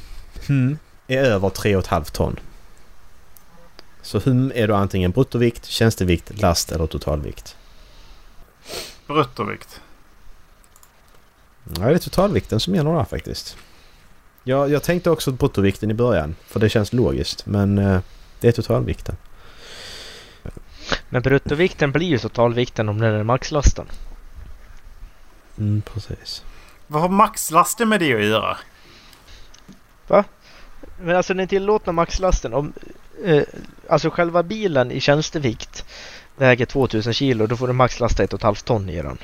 hmm är över 3,5 ton. Så hum är då antingen bruttovikt, tjänstevikt, last eller totalvikt. Bruttovikt. Ja, det är totalvikten som gäller där faktiskt. Jag, jag tänkte också bruttovikten i början för det känns logiskt men eh, det är totalvikten. Men bruttovikten blir ju totalvikten om den är maxlasten. Mm, precis. Vad har maxlasten med det att göra? Men alltså den tillåtna maxlasten om eh, alltså själva bilen i tjänstevikt väger 2000 kilo då får du maxlasta 1,5 ton i den.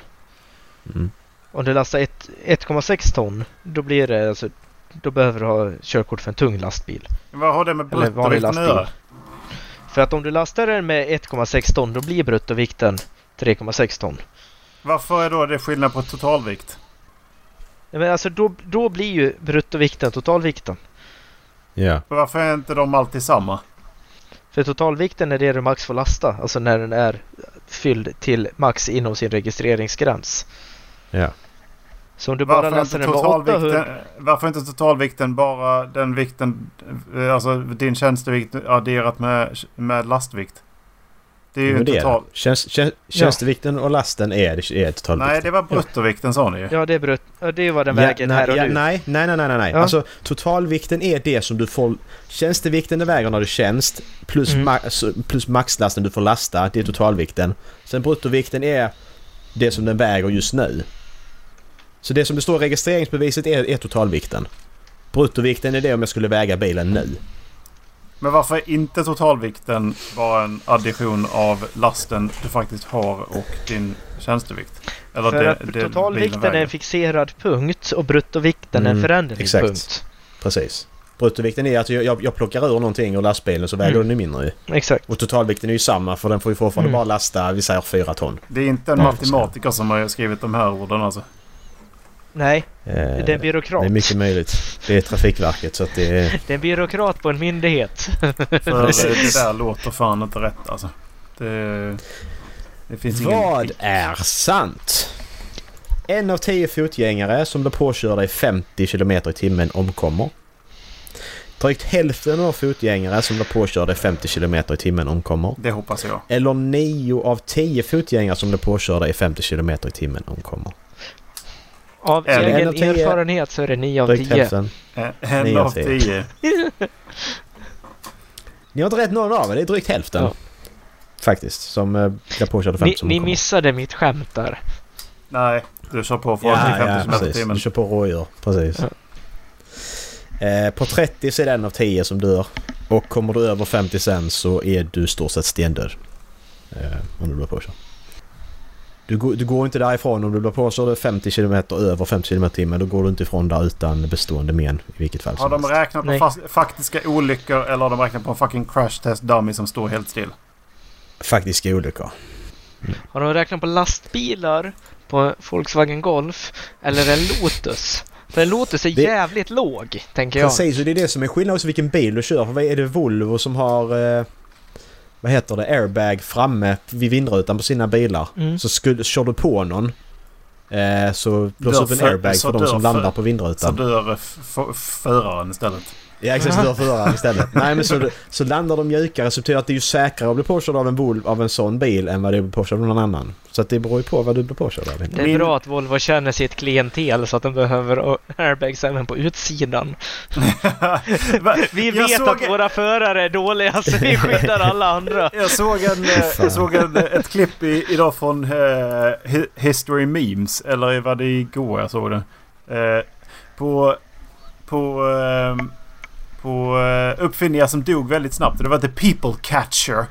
Mm. Om du lastar ett- 1,6 ton då blir det alltså då behöver du ha körkort för en tung lastbil. Vad har det med bruttovikten att göra? För att om du lastar den med 1,6 ton då blir bruttovikten 3,6 ton. Varför är då det skillnad på totalvikt? Nej, Men alltså då, då blir ju bruttovikten totalvikten. Ja. Varför är inte de alltid samma? För totalvikten är det du max får lasta, alltså när den är fylld till max inom sin registreringsgräns. Ja. Så om du bara Varför lastar den med 800... totalvikten, varför inte totalvikten bara den vikten, eh, alltså din tjänstevikt adderat med, med lastvikt? Det är ju det total... Tjänst, tjänst, tjänstevikten och lasten är, är totalvikten. Nej, det var bruttovikten sa ni ju. Ja, det är, brut... ja, det är vad den Ja, väger nej, här och ja, nu. nej, nej, nej, nej, nej. Ja. Alltså totalvikten är det som du får... Tjänstevikten är väger när du tjänst plus, Mm. ma- plus maxlasten du får lasta. Det är totalvikten. Sen bruttovikten är det som den väger just nu. Så det som det står i registreringsbeviset är, är totalvikten. Bruttovikten är det om jag skulle väga bilen nu. Men varför är inte totalvikten bara en addition av lasten du faktiskt har och din tjänstevikt? Eller För det- att det totalvikten är en fixerad punkt och bruttovikten är en Mm, föränderlig exakt. punkt. Precis. Bruttovikten är att jag, jag, jag plockar ur någonting ur lastbilen så väger Mm. den ju mindre ju. Exakt. Och totalvikten är ju samma för den får ju fortfarande Mm. bara lasta, vi säger 4 ton. Det är inte en matematiker som har skrivit de här orden alltså. Nej, Eh, det är en byråkrat. Det är mycket möjligt. Det är Trafikverket så att det är... Det är en byråkrat på en myndighet. För Precis. det där låter fan inte rätt alltså. Det, det finns Vad ingen... är sant? En av tio fotgängare som blir påkörda i 50 km i timmen omkommer. Drygt hälften av fotgängare som blir påkörda i 50 km i timmen omkommer. Det hoppas jag. Eller 9 av 10 fotgängare som blir påkörda i 50 km i timmen omkommer. Av En egen av erfarenhet så är det 9 av Drygt 10. hälften. En, en Nio av av tio. tio. Ni har inte rätt någon av er, det är drygt hälften. Ja. Faktiskt, som eh, blir påkörda 50 Ni, som ni omkommer. missade mitt skämt där. Nej, du kör på från Ja, 50 ja, i precis. Du kör på rådjur. Precis. Eh, på 30 så är det en av 10 som dör. Och kommer du över 50 sen så är du stort sett stendöd. Eh, om du blir påkörd. Du, går- du går inte därifrån om du blir påkörd 50 km över 50 km timmen. Då går du inte ifrån där utan bestående men i vilket fall Har de helst. räknat på faktiska olyckor eller har de räknat på en fucking crash test dummy som står helt still? Faktiska olyckor. Har de räknat på lastbilar, på Volkswagen Golf eller en Lotus? För en Lotus är Det- jävligt låg, tänker jag. Precis, och det är det som är skillnaden också vilken bil du kör. För vad är det Volvo som har... Eh, vad heter det? Airbag framme vid vindrutan på sina bilar. Mm. Så skulle, kör du på någon eh, så blåser Dör upp en för- airbag så för de dör som för- landar på Så vindrutan. dör f- f- föraren istället. Ja exakt, så dör föraren istället. Nej men så, så landar de mjukare så betyder det att det är ju säkrare att bli påkörd av en, Volvo, av en sån bil än vad det är att bli påkörd av någon annan. Så att det beror ju på vad du blir påkörd av. Det är bra att Volvo känner sitt klientel så att de behöver airbags även på utsidan. Vi vet såg- att våra förare är dåliga så vi skyddar alla andra. Jag såg, en, eh, jag såg en, ett klipp i, idag från eh, Hi- History Memes. Eller var det igår jag såg det? Eh, på på, eh, på eh, uppfinningar som dog väldigt snabbt. Det var The People Catcher.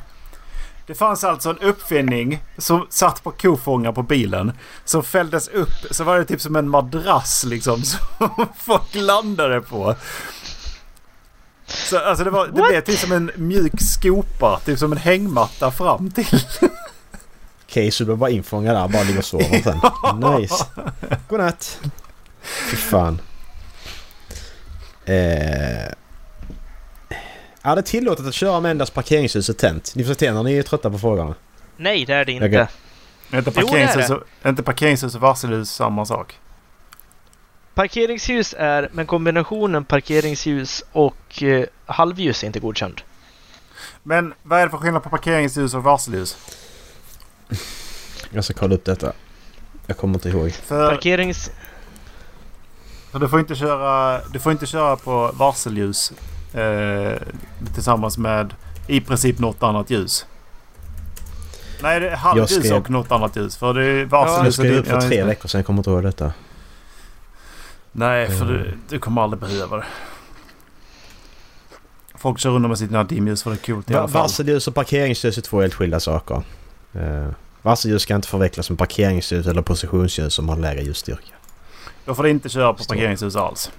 Det fanns alltså en uppfinning som satt på kofångare på bilen. Som fälldes upp. Så var det typ som en madrass liksom. Som folk landade på. Så alltså det, var, det What? blev typ som en mjuk skopa. Typ som en hängmatta fram till. Okej, så du var bara infångad där bara ligger och sover sen. Nice. Godnatt. Fy fan. Eh... Är det tillåtet att köra med endast parkeringshuset tänt? Ni får se när ni är trötta på frågorna. Nej, det är det inte. Okej. Är inte Jo, det är parkeringshus, inte parkeringshus och varselhus samma sak? Parkeringshus är, men kombinationen parkeringshus och eh, halvljus är inte godkänd. Men vad är det för skillnad på parkeringshus och varselhus? Jag ska kolla upp detta. Jag kommer inte ihåg. För, Parkerings... för du får inte köra, du får inte köra på varselljus eh, tillsammans med i princip något annat ljus. Nej, det är halvljus skrev- och något annat ljus. För det är Jag varselljus och skrev upp för ja, tre veckor sedan. Jag kommer inte ihåg detta. Nej, för Mm. du, du kommer aldrig behöva det. Folk kör runt med sina dimljus för det är coolt i alla fall. Varselljus och parkeringsljus är två helt skilda saker. Eh, varselljus ska inte förväxlas med parkeringsljus eller positionsljus som har lägre ljusstyrka. Då får du inte köra på Står. parkeringshus alls.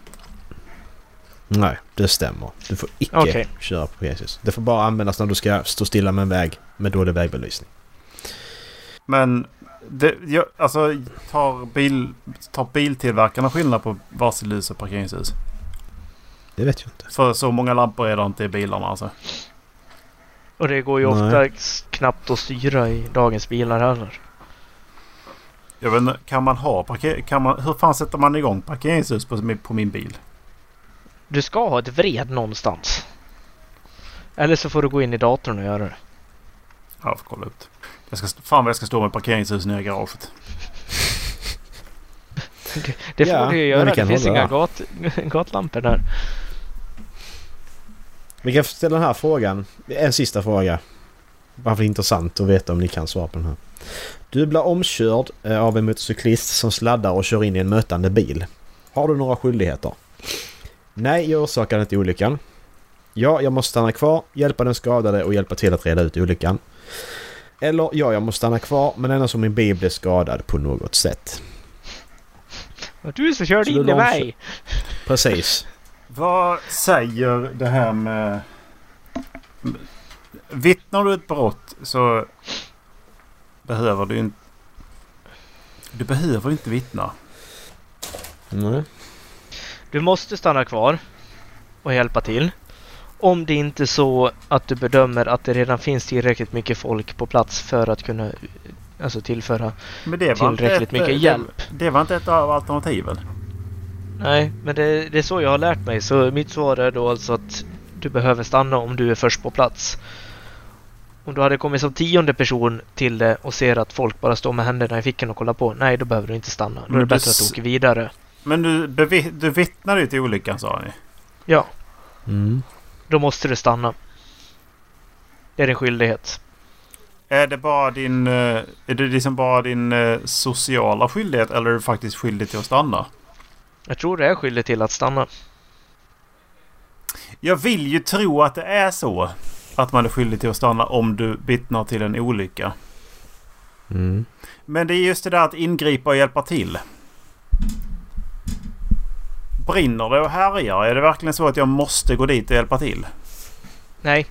Nej, det stämmer. Du får icke Okej. köra på parkeringshus. Det får bara användas när du ska stå stilla med en väg med dålig vägbelysning. Men det, jag, alltså tar, bil, tar biltillverkarna skillnad på varselljus och parkeringshus? Det vet jag inte. För så många lampor är det inte i bilarna alltså. Och det går ju Nej. ofta knappt att styra i dagens bilar heller. Jag vet inte, kan man ha parker, kan man, Hur fan sätter man igång parkeringshus på, på min bil? Du ska ha ett vred någonstans. Eller så får du gå in i datorn och göra det. Ja, jag får kolla upp det. Jag ska, fan vad jag ska stå med parkeringshus nere i garaget. Det får Ja, du ju göra. Det finns inga gat, gatlampor där. Vi kan ställa den här frågan. En sista fråga. Bara för intressant att veta om ni kan svara på den här. Du blir omkörd eh, av en motorcyklist som sladdar och kör in i en mötande bil. Har du några skyldigheter? Nej, jag orsakade inte olyckan. Ja, jag måste stanna kvar, hjälpa den skadade och hjälpa till att reda ut olyckan. Eller ja, jag måste stanna kvar men ändå som min bil blev skadad på något sätt. Och du som körde Så in i mig! Precis. Vad säger det här med... Vittnar du ett brott så behöver du inte... Du behöver inte vittna. Nej. Du måste stanna kvar och hjälpa till. Om det inte är så att du bedömer att det redan finns tillräckligt mycket folk på plats för att kunna alltså tillföra. Tillräckligt ett, mycket hjälp. Det, det var inte ett av alternativen. Nej, men det, det är så jag har lärt mig. Så mitt svar är då alltså att du behöver stanna om du är först på plats. Om du hade kommit som tionde person till det och ser att folk bara står med händerna i fickan och kollar på. Nej, då behöver du inte stanna. Då är det bättre att du åker vidare. Men du, du vittnade ju till olyckan sa ni. Ja, Mm. då måste du stanna. Det är din skyldighet. Är det bara din... eh, Är det liksom bara din eh, sociala skyldighet eller är du faktiskt skyldig till att stanna? Jag tror det är skyldig till att stanna. Jag vill ju tro att det är så. Att man är skyldig till att stanna om du vittnar till en olycka. Mm. Men det är just det där att ingripa och hjälpa till. Brinner det och härjar? Är det verkligen så att jag måste gå dit och hjälpa till? Nej.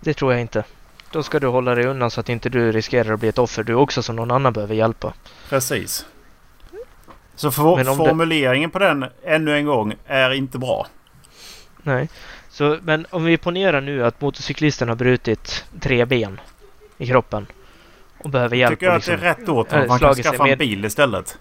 Det tror jag inte. Då ska du hålla dig undan så att inte du riskerar att bli ett offer du också som någon annan behöver hjälpa. Precis. Så Men om det- formuleringen på den ännu en gång är inte bra. Nej. Så, men om vi ponerar nu att motorcyklisten har brutit tre ben i kroppen och behöver hjälp. Tycker jag och att det är liksom- rätt åt eh, honom. Man kan slagit sig skaffa en bil istället.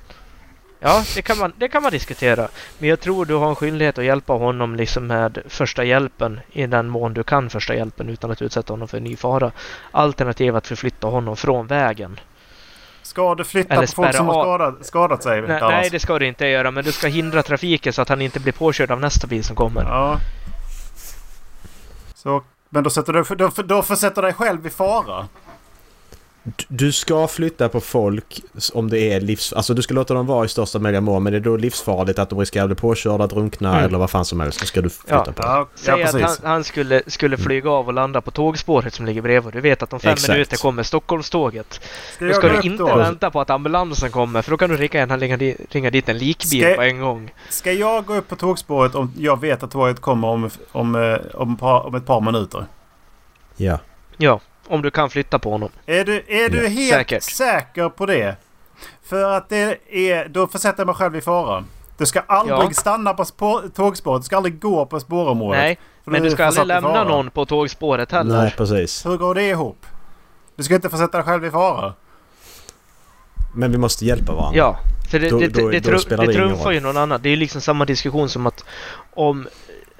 Ja, det kan, man, det kan man diskutera. Men jag tror du har en skyldighet att hjälpa honom liksom med första hjälpen i den mån du kan första hjälpen utan att utsätta honom för en ny fara. Alternativ att förflytta honom från vägen. Ska du flytta Eller på folk som har skadat, skadat sig? Nej, nej, det ska du inte göra, men du ska hindra trafiken så att han inte blir påkörd av nästa bil som kommer. Ja. Så, men då, sätter du, då, då försätter dig själv i fara. Du ska flytta på folk om det är livs... Alltså du ska låta dem vara i största möjliga mån men det är då livsfarligt att de riskerar att bli påkörda, drunkna Mm. eller vad fan som helst. Då ska du flytta Ja. på dem. Ja, ja Säg att han, han skulle, skulle flyga av och landa på tågspåret som ligger bredvid. Du vet att om fem Exakt. minuter kommer Stockholmståget. Ska Då ska du inte då? vänta på att ambulansen kommer för då kan du lika gärna ringa, ringa dit en likbil Ska- på en gång. Ska jag gå upp på tågspåret om jag vet att tåget kommer om, om, eh, om, ett par, om ett par minuter? Ja. Ja, om du kan flytta på honom. Är du, är du Ja. helt Säkert. säker på det? För att det är... Då försätter jag mig själv i fara. Du ska aldrig Ja. stanna på spår, tågspåret. Du ska aldrig gå på spårområdet. Nej, För men du ska aldrig lämna någon på tågspåret heller. Nej, precis. Hur går det ihop? Du ska inte försätta dig själv i fara. Men vi måste hjälpa varandra. Ja, för det, Då- det, då- det, då det det trumfar ju någon annan. Det är liksom samma diskussion som att om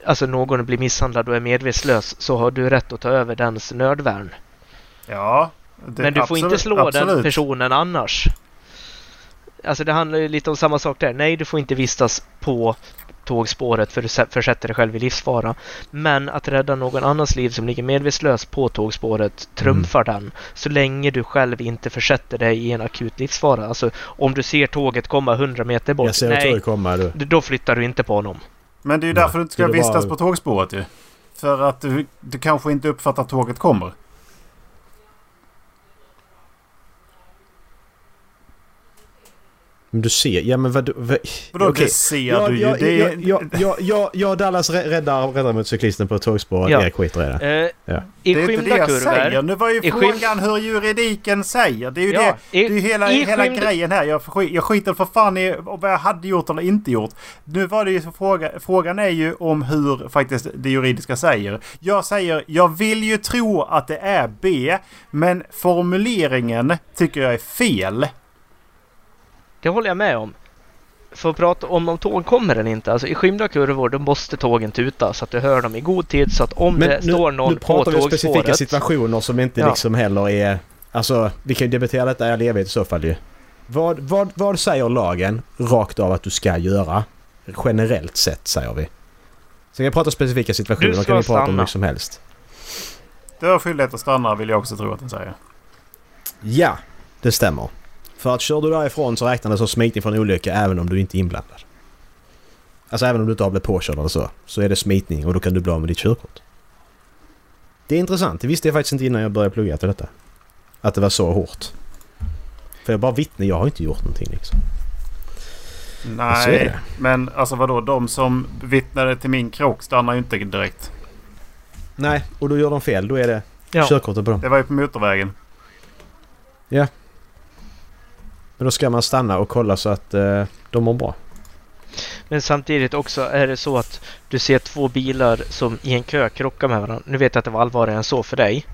alltså någon blir misshandlad och är medvetslös så har du rätt att ta över dens nödvärn. Ja. Det, Men du får absolut, inte slå den absolut. personen annars. Alltså det handlar ju lite om samma sak där. Nej, du får inte vistas på tågspåret för du sä- försätter dig själv i livsfara. Men att rädda någon annans liv som ligger medvetslös på tågspåret trumfar den. Så länge du själv inte försätter dig i en akut livsfara. Alltså om du ser tåget komma 100 meter bort. Jag ser nej, komma du. då flyttar du inte på honom. Men det är ju Nej, därför du inte ska vistas bara- på tågspåret ju. För att du, du kanske inte uppfattar att tåget kommer. Men du ser, ja men vad... vad Vadå okej. det ser Ja, du ju? ja, det ja, är, ja, ja, ja, ja, Dallas rä- räddar, räddar mot cyklisten på tågspåret. Ja. Erik skiter i det. Eh, Ja. I det är inte det jag säger. kurvor. Nu var ju I skym- frågan hur juridiken säger. Det är ju Ja, det. i- Det är ju hela, i hela skymd- grejen här. Jag, skit- jag skiter för fan i vad jag hade gjort eller inte gjort. Nu var det ju så fråga, frågan är ju om hur faktiskt det juridiska säger. Jag säger, jag vill ju tro att det är B. Men formuleringen tycker jag är fel. Det håller jag med om. För att prata om om tåg kommer eller inte. Alltså i skymda kurvor då måste tågen tuta så att du hör dem i god tid så att om det nu, står någon nu på pratar vi om specifika tågspåret. situationer som inte Ja. liksom heller är... Alltså, vi kan ju debattera detta i all evighet i så fall ju. Vad, vad, vad säger lagen rakt av att du ska göra? Generellt sett säger vi. Sen kan vi prata specifika situationer, Du ska kan vi prata om stanna. mycket som helst. Du har skyldighet att stanna vill jag också tro att den säger. Ja, det stämmer. För att kör du därifrån så räknar det som smitning från olycka även om du inte är inblandad. Alltså även om du inte har blivit påkörd eller så. Så är det smitning och då kan du bli av med ditt körkort. Det är intressant. Det visste jag faktiskt inte innan jag började plugga till detta. Att det var så hårt. För jag är bara vittne, jag har inte gjort någonting liksom. Nej, men alltså vadå? De som vittnade till min krock stannar ju inte direkt. Nej, och då gör de fel. Då är det Ja. körkortet på dem. Det var ju på motorvägen. Men då ska man stanna och kolla så att eh, de mår bra. Men samtidigt också är det så att du ser två bilar som i en kö krockar med varandra. Nu vet jag att det var allvarligare än så för dig.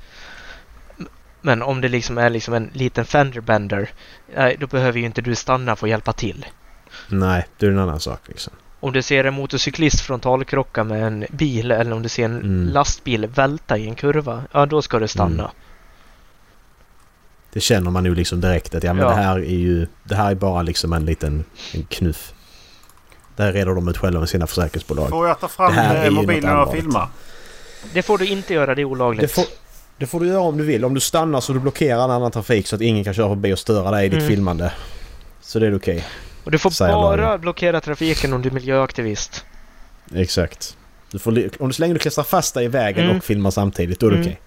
Men om det liksom är liksom en liten fenderbender. Nej, då behöver ju inte du stanna för att hjälpa till. Nej, det är en annan sak liksom. Om du ser en motorcyklist frontalkrocka med en bil eller om du ser en Mm. lastbil välta i en kurva. Ja, då ska du stanna. Mm. Det känner man ju liksom direkt att ja men Ja. det här är ju... Det här är bara liksom en liten en knuff. Där reder de ut själva med sina försäkringsbolag. Får jag ta fram Det här är eh, mobilen och filma? Det får du inte göra, det är olagligt. Det får, det får du göra om du vill. Om du stannar så du blockerar en annan trafik så att ingen kan köra förbi och störa dig i ditt Mm. filmande. Så det är okej. Och du får säger bara lagen. blockera trafiken om du är miljöaktivist. Exakt. Du får, om du så länge du klistrar fast dig i vägen Mm. och filmar samtidigt, då är det Mm. okej.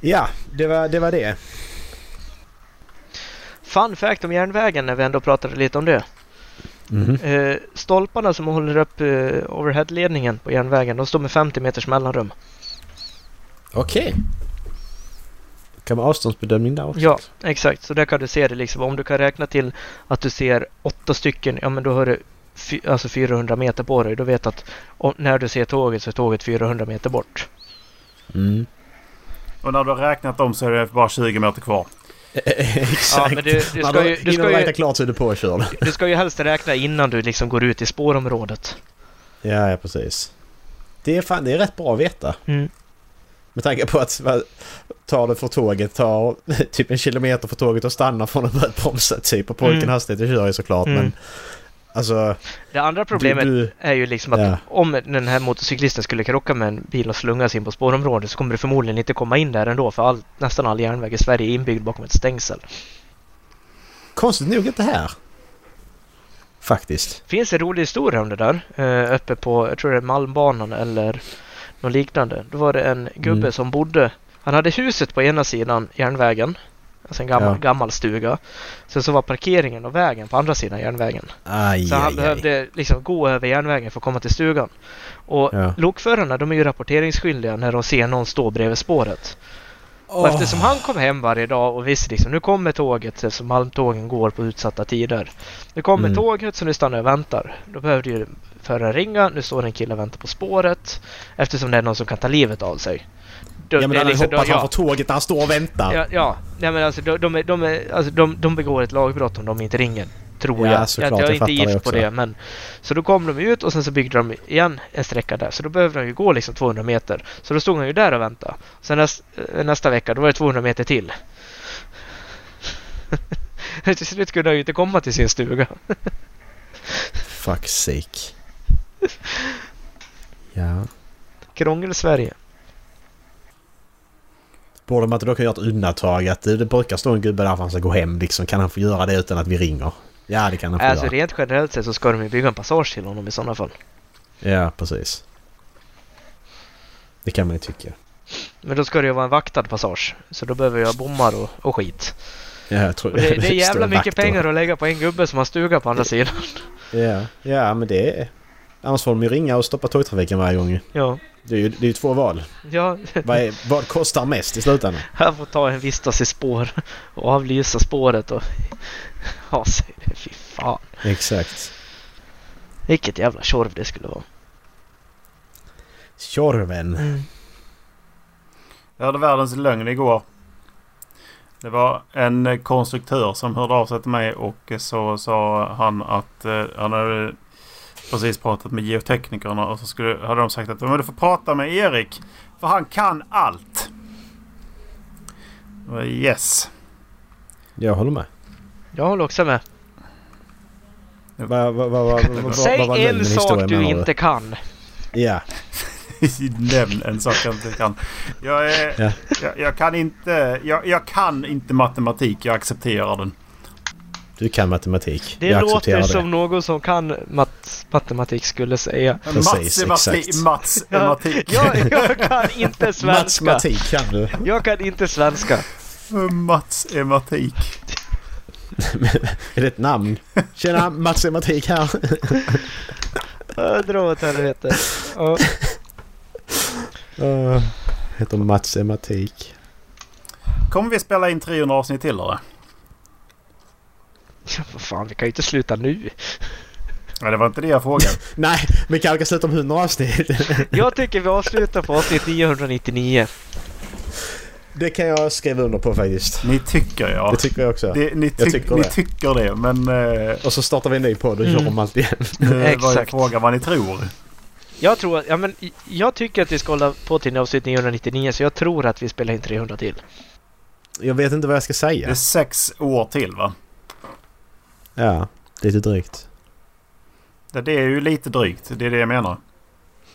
Ja, det var, det var det. Fun fact om järnvägen när vi ändå pratade lite om det. Mhm. Eh, stolparna som håller upp eh, overheadledningen på järnvägen, de står med 50 meters mellanrum. Okej. Kan man avståndsbedömning där också? Ja, exakt. Så där kan du se det liksom. Om du kan räkna till att du ser åtta stycken, ja men då har du alltså 400 meter på dig. Då vet att om, när du ser tåget så är tåget 400 meter bort. Mm. Och när du har räknat dem så är det bara 20 meter kvar. Exakt. Ja, men du, du, ska ju, du, ska ju, klart så är du påkörd. du ska ju helst räkna innan du liksom går ut i spårområdet. Ja, ja precis. Det är, fan, det är rätt bra att veta. Mm. Med tanke på att tar det för tåget, tar typ en kilometer för tåget och stannar från att börja bromsa typ. Och på Mm. vilken hastighet du kör i såklart. Mm. Men Alltså, Det andra problemet du, du, är ju liksom att Ja. om den här motorcyklisten skulle krocka med en bil och slungas in på spårområdet så kommer det förmodligen inte komma in där ändå för all, nästan all järnväg i Sverige är inbyggd bakom ett stängsel. konstigt nog inte här. Faktiskt. finns en rolig historia om det där. Eh, uppe på, jag tror det är Malmbanan eller något liknande. Då var det en gubbe Mm. som bodde, han hade huset på ena sidan järnvägen. Alltså en gammal, Ja. gammal stuga. Sen så var parkeringen och vägen på andra sidan järnvägen. Aj, Så han aj, aj. behövde liksom gå över järnvägen för att komma till stugan. Och Ja. lokförarna de är ju rapporteringsskyldiga när de ser någon stå bredvid spåret. Och Åh. eftersom han kom hem varje dag och visste liksom nu kommer tåget eftersom Malmtågen går på utsatta tider. Nu kommer Mm. tåget så nu stannar jag och väntar. Då behövde ju föraren ringa. Nu står en kille och väntar på spåret. Eftersom det är någon som kan ta livet av sig. Då- Ja men är han liksom- hoppat ja. framför tåget när han står och väntar. Ja, ja. Nej, men alltså, de, de, de, alltså de, de begår ett lagbrott om de inte ringer. Tror Ja, jag. såklart, jag, jag är inte gift på det. Men, så då kom de ut och sen så byggde de igen en sträcka där. Så då behövde de ju gå liksom 200 meter. Så då stod han ju där och väntade. Sen näst, eh, nästa vecka då var det 200 meter till. till slut kunde han ju inte komma till sin stuga. Fuck sake. Ja. Krångel-Sverige. Borde man inte då kunna göra ett undantag att det, brukar stå en gubbe där för att han ska gå hem liksom. Kan han få göra det utan att vi ringer? Ja det kan han få Alltså göra. rent generellt sett så ska de ju bygga en passage till honom i sådana fall. Ja precis. Det kan man ju tycka. Men då ska det ju vara en vaktad passage. Så då behöver jag bommar och, och skit. Ja, jag tror Och det, det är jävla mycket pengar att lägga på en gubbe som har stuga på andra sidan. Ja, ja men det är... Annars får de ju ringa och stoppa tågtrafiken varje gång. Ja, Det är ju det är två val. ja. Vad, är, vad kostar mest i slutändan? Han får ta en vistas i spår och avlysa spåret och ha sig det. Fy fan. Exakt. Vilket jävla tjorv det skulle vara. Tjorven. Jag hörde världens lögn igår. Det var en konstruktör som hörde av sig till mig och så sa han att eh, han hade precis pratat med geoteknikerna och så skulle, hade de sagt att "Men du får prata med Erik för han kan allt. Yes. Jag håller med. Jag håller också med. Va, va, va, va, va, Säg en sak du inte kan. Ja. Nämn en sak jag inte kan. Jag, är, Ja. jag, jag kan inte... Jag, jag kan inte matematik. Jag accepterar den. Du kan matematik. Det jag låter accepterar det. som någon som kan mat matematik skulle säga. Precis, Matematik. exakt. Matematik. Jag, jag kan inte svenska. Matematik kan du. Jag kan inte svenska. Matsematik. är det ett namn? Tjena, matematik här. Äh, Dra åt helvete. Ja. Uh, heter matematik. Kommer vi spela in 300 avsnitt till eller? Ja, Vad fan, vi kan ju inte sluta nu. Nej, det var inte det jag frågade. Nej, vi kanske kan sluta om 100 avsnitt. Jag tycker vi avslutar på avsnitt 999. det kan jag skriva under på faktiskt. Ni tycker ja. Det tycker jag också. Det, ni, Jag tyck, tycker ni det. tycker det men... Eh, Och så startar vi en ny podd och Mm. gör om allt igen. nu Exakt. frågan vad ni tror. Jag tror ja men jag tycker att vi ska hålla på till avsnitt 999 så jag tror att vi spelar in 300 till. Jag vet inte vad jag ska Det är säga. sex år till va? Ja, lite drygt. Det det är ju lite drygt. Det är det jag menar.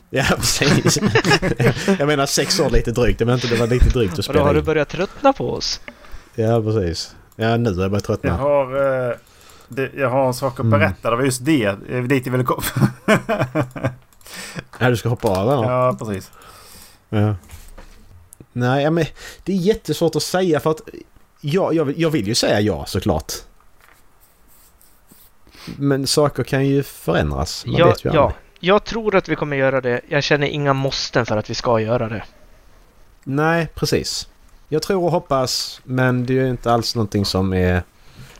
Ja, precis. jag menar sex år lite drygt. Jag menar inte det var lite drygt att Och då spela har du börjat tröttna på oss. Ja, precis. Ja, nu har jag börjat Jag tröttna. har, eh, det, jag har en sak att Mm. berätta. Det var just det. eh, Dit jag ville komma. Ja, du ska hoppa av eller? ja, precis. Ja. Nej, ja, men det är jättesvårt att säga för att ja, jag, vill- jag vill ju säga ja såklart. Men saker kan ju förändras. Man Ja, vet ju ja. aldrig. Jag tror att vi kommer göra det. Jag känner inga måsten för att vi ska göra det. Nej, precis. Jag tror och hoppas, men det är ju inte alls någonting som är...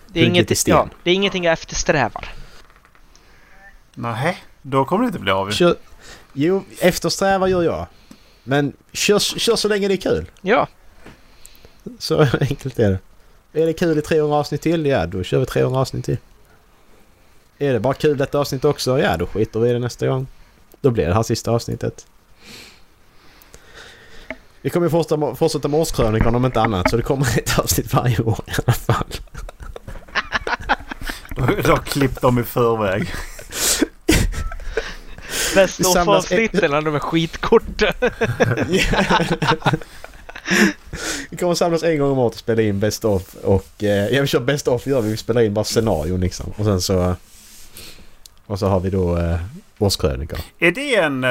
Det är, inget, i sten. ja, det är ingenting jag eftersträvar. Nej, då kommer det inte bli av. ju. Kör, jo, eftersträva gör jag. Men kör, kör så länge det är kul. Ja, Så enkelt är det. Är det kul i 300 avsnitt till? Ja, då kör vi 300 avsnitt till. Är det bara kul detta avsnitt också? Ja, då skiter vi i det nästa gång. Då blir det här sista avsnittet. Vi kommer ju fortsätta, fortsätta med årskrönikan om inte annat så det kommer ett avsnitt varje år i alla fall. Då, då klippt dem i förväg. Avsnitten när de är skitkorta. Vi kommer samlas en gång om året och spela in Best of och... Eh, ja vi kör Best of gör vi. Vi spelar in bara scenarion liksom. Och sen så... Och så har vi då eh, årskrönikor. Är det en... eh,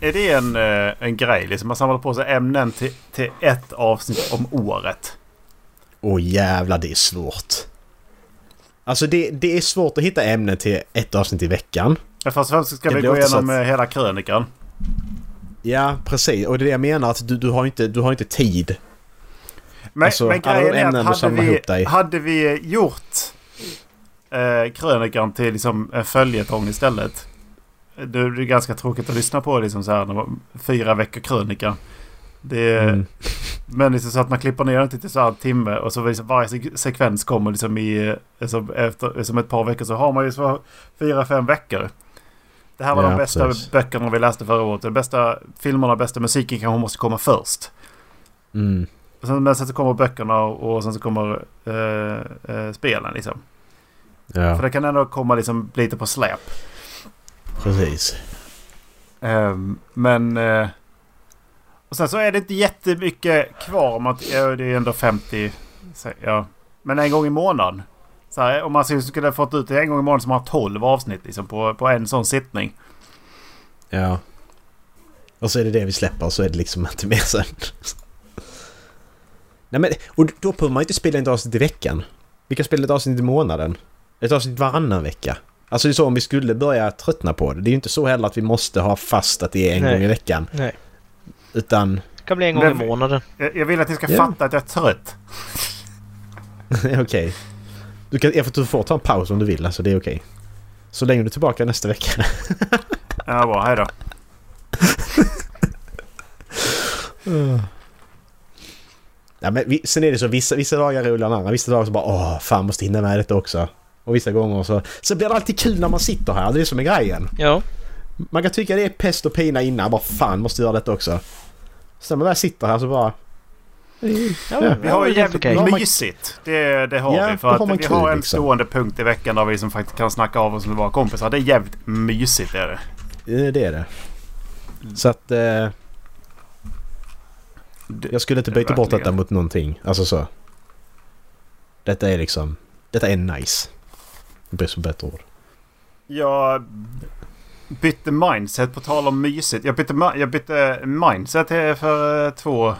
Är det en, eh, en grej? Liksom man samlar på sig ämnen till, till ett avsnitt om året. Åh jävlar det är svårt. Alltså det, det är svårt att hitta ämnen till ett avsnitt i veckan. Men Först och främst ska Det vi gå igenom att- eh, hela krönikan. Ja precis och det är det jag menar att du, du har inte, du har inte tid. Men, Alltså, men grejen är att hade vi, hade vi gjort eh, krönikan till liksom en följetong istället. Det är ganska tråkigt att lyssna på liksom så här, när man- fyra veckor krönika. Det är, Mm. Men liksom så att man klipper ner det till så här en timme och så liksom varje sek- sekvens kommer liksom i... Liksom efter som ett par veckor så har man ju så fyra, fem veckor. Det här var Ja, de bästa precis. böckerna vi läste förra året. De bästa filmerna, bästa musiken kanske måste komma först. Mm. Sen, men sen så kommer böckerna och, och sen så kommer eh, eh, spelen liksom. För Ja det kan ändå komma liksom lite på släp. precis. Ehm, men... Eh, och sen så är det inte jättemycket kvar om att ja, det är ändå 50... Så, ja. Men en gång i månaden. Så här, om man skulle ha fått ut det en gång i månaden som har 12 avsnitt liksom, på, på en sån sittning. Ja. Och så är det det vi släpper och så är det liksom inte mer sen. Nej men, och då behöver man inte spela ett avsnitt i veckan. Vi kan spela ett avsnitt i månaden. Ett avsnitt varannan vecka. Alltså det är så om vi skulle börja tröttna på det. Det är ju inte så heller att vi måste ha fast att det är en Nej. gång i veckan. Nej. Utan, Det kan bli en gång Men- i månaden. Jag, jag vill att ni ska Ja. fatta att jag är trött. okej. Du kan, jag får, du får ta en paus om du vill, alltså det är okej. Så länge du är tillbaka nästa vecka. Ja, bra. Hej då. Ja, men vi, sen är det så vissa, vissa dagar är roligare än andra. Vissa dagar så bara åh fan måste hinna med detta också. Och vissa gånger så, så blir det alltid kul när man sitter här. Det är som är grejen. Ja. Man kan tycka det är pest och pina innan. Bara fan måste göra detta också. Sen när man väl sitter här så bara... Ja, Ja, Vi har ju jävligt man- mysigt. Det, det har Ja, vi. För har att vi kul, har en liksom. stående punkt i veckan där vi som faktiskt kan snacka av oss med våra kompisar. Det är jävligt mysigt. Är det. Det är det. Så att... Eh, jag skulle inte det byta bort verkligen. detta mot någonting. Alltså så. Detta är liksom... Detta är nice. Brist på bättre ord. Jag bytte mindset på tal om mysigt. Jag bytte, jag bytte mindset för eh, två,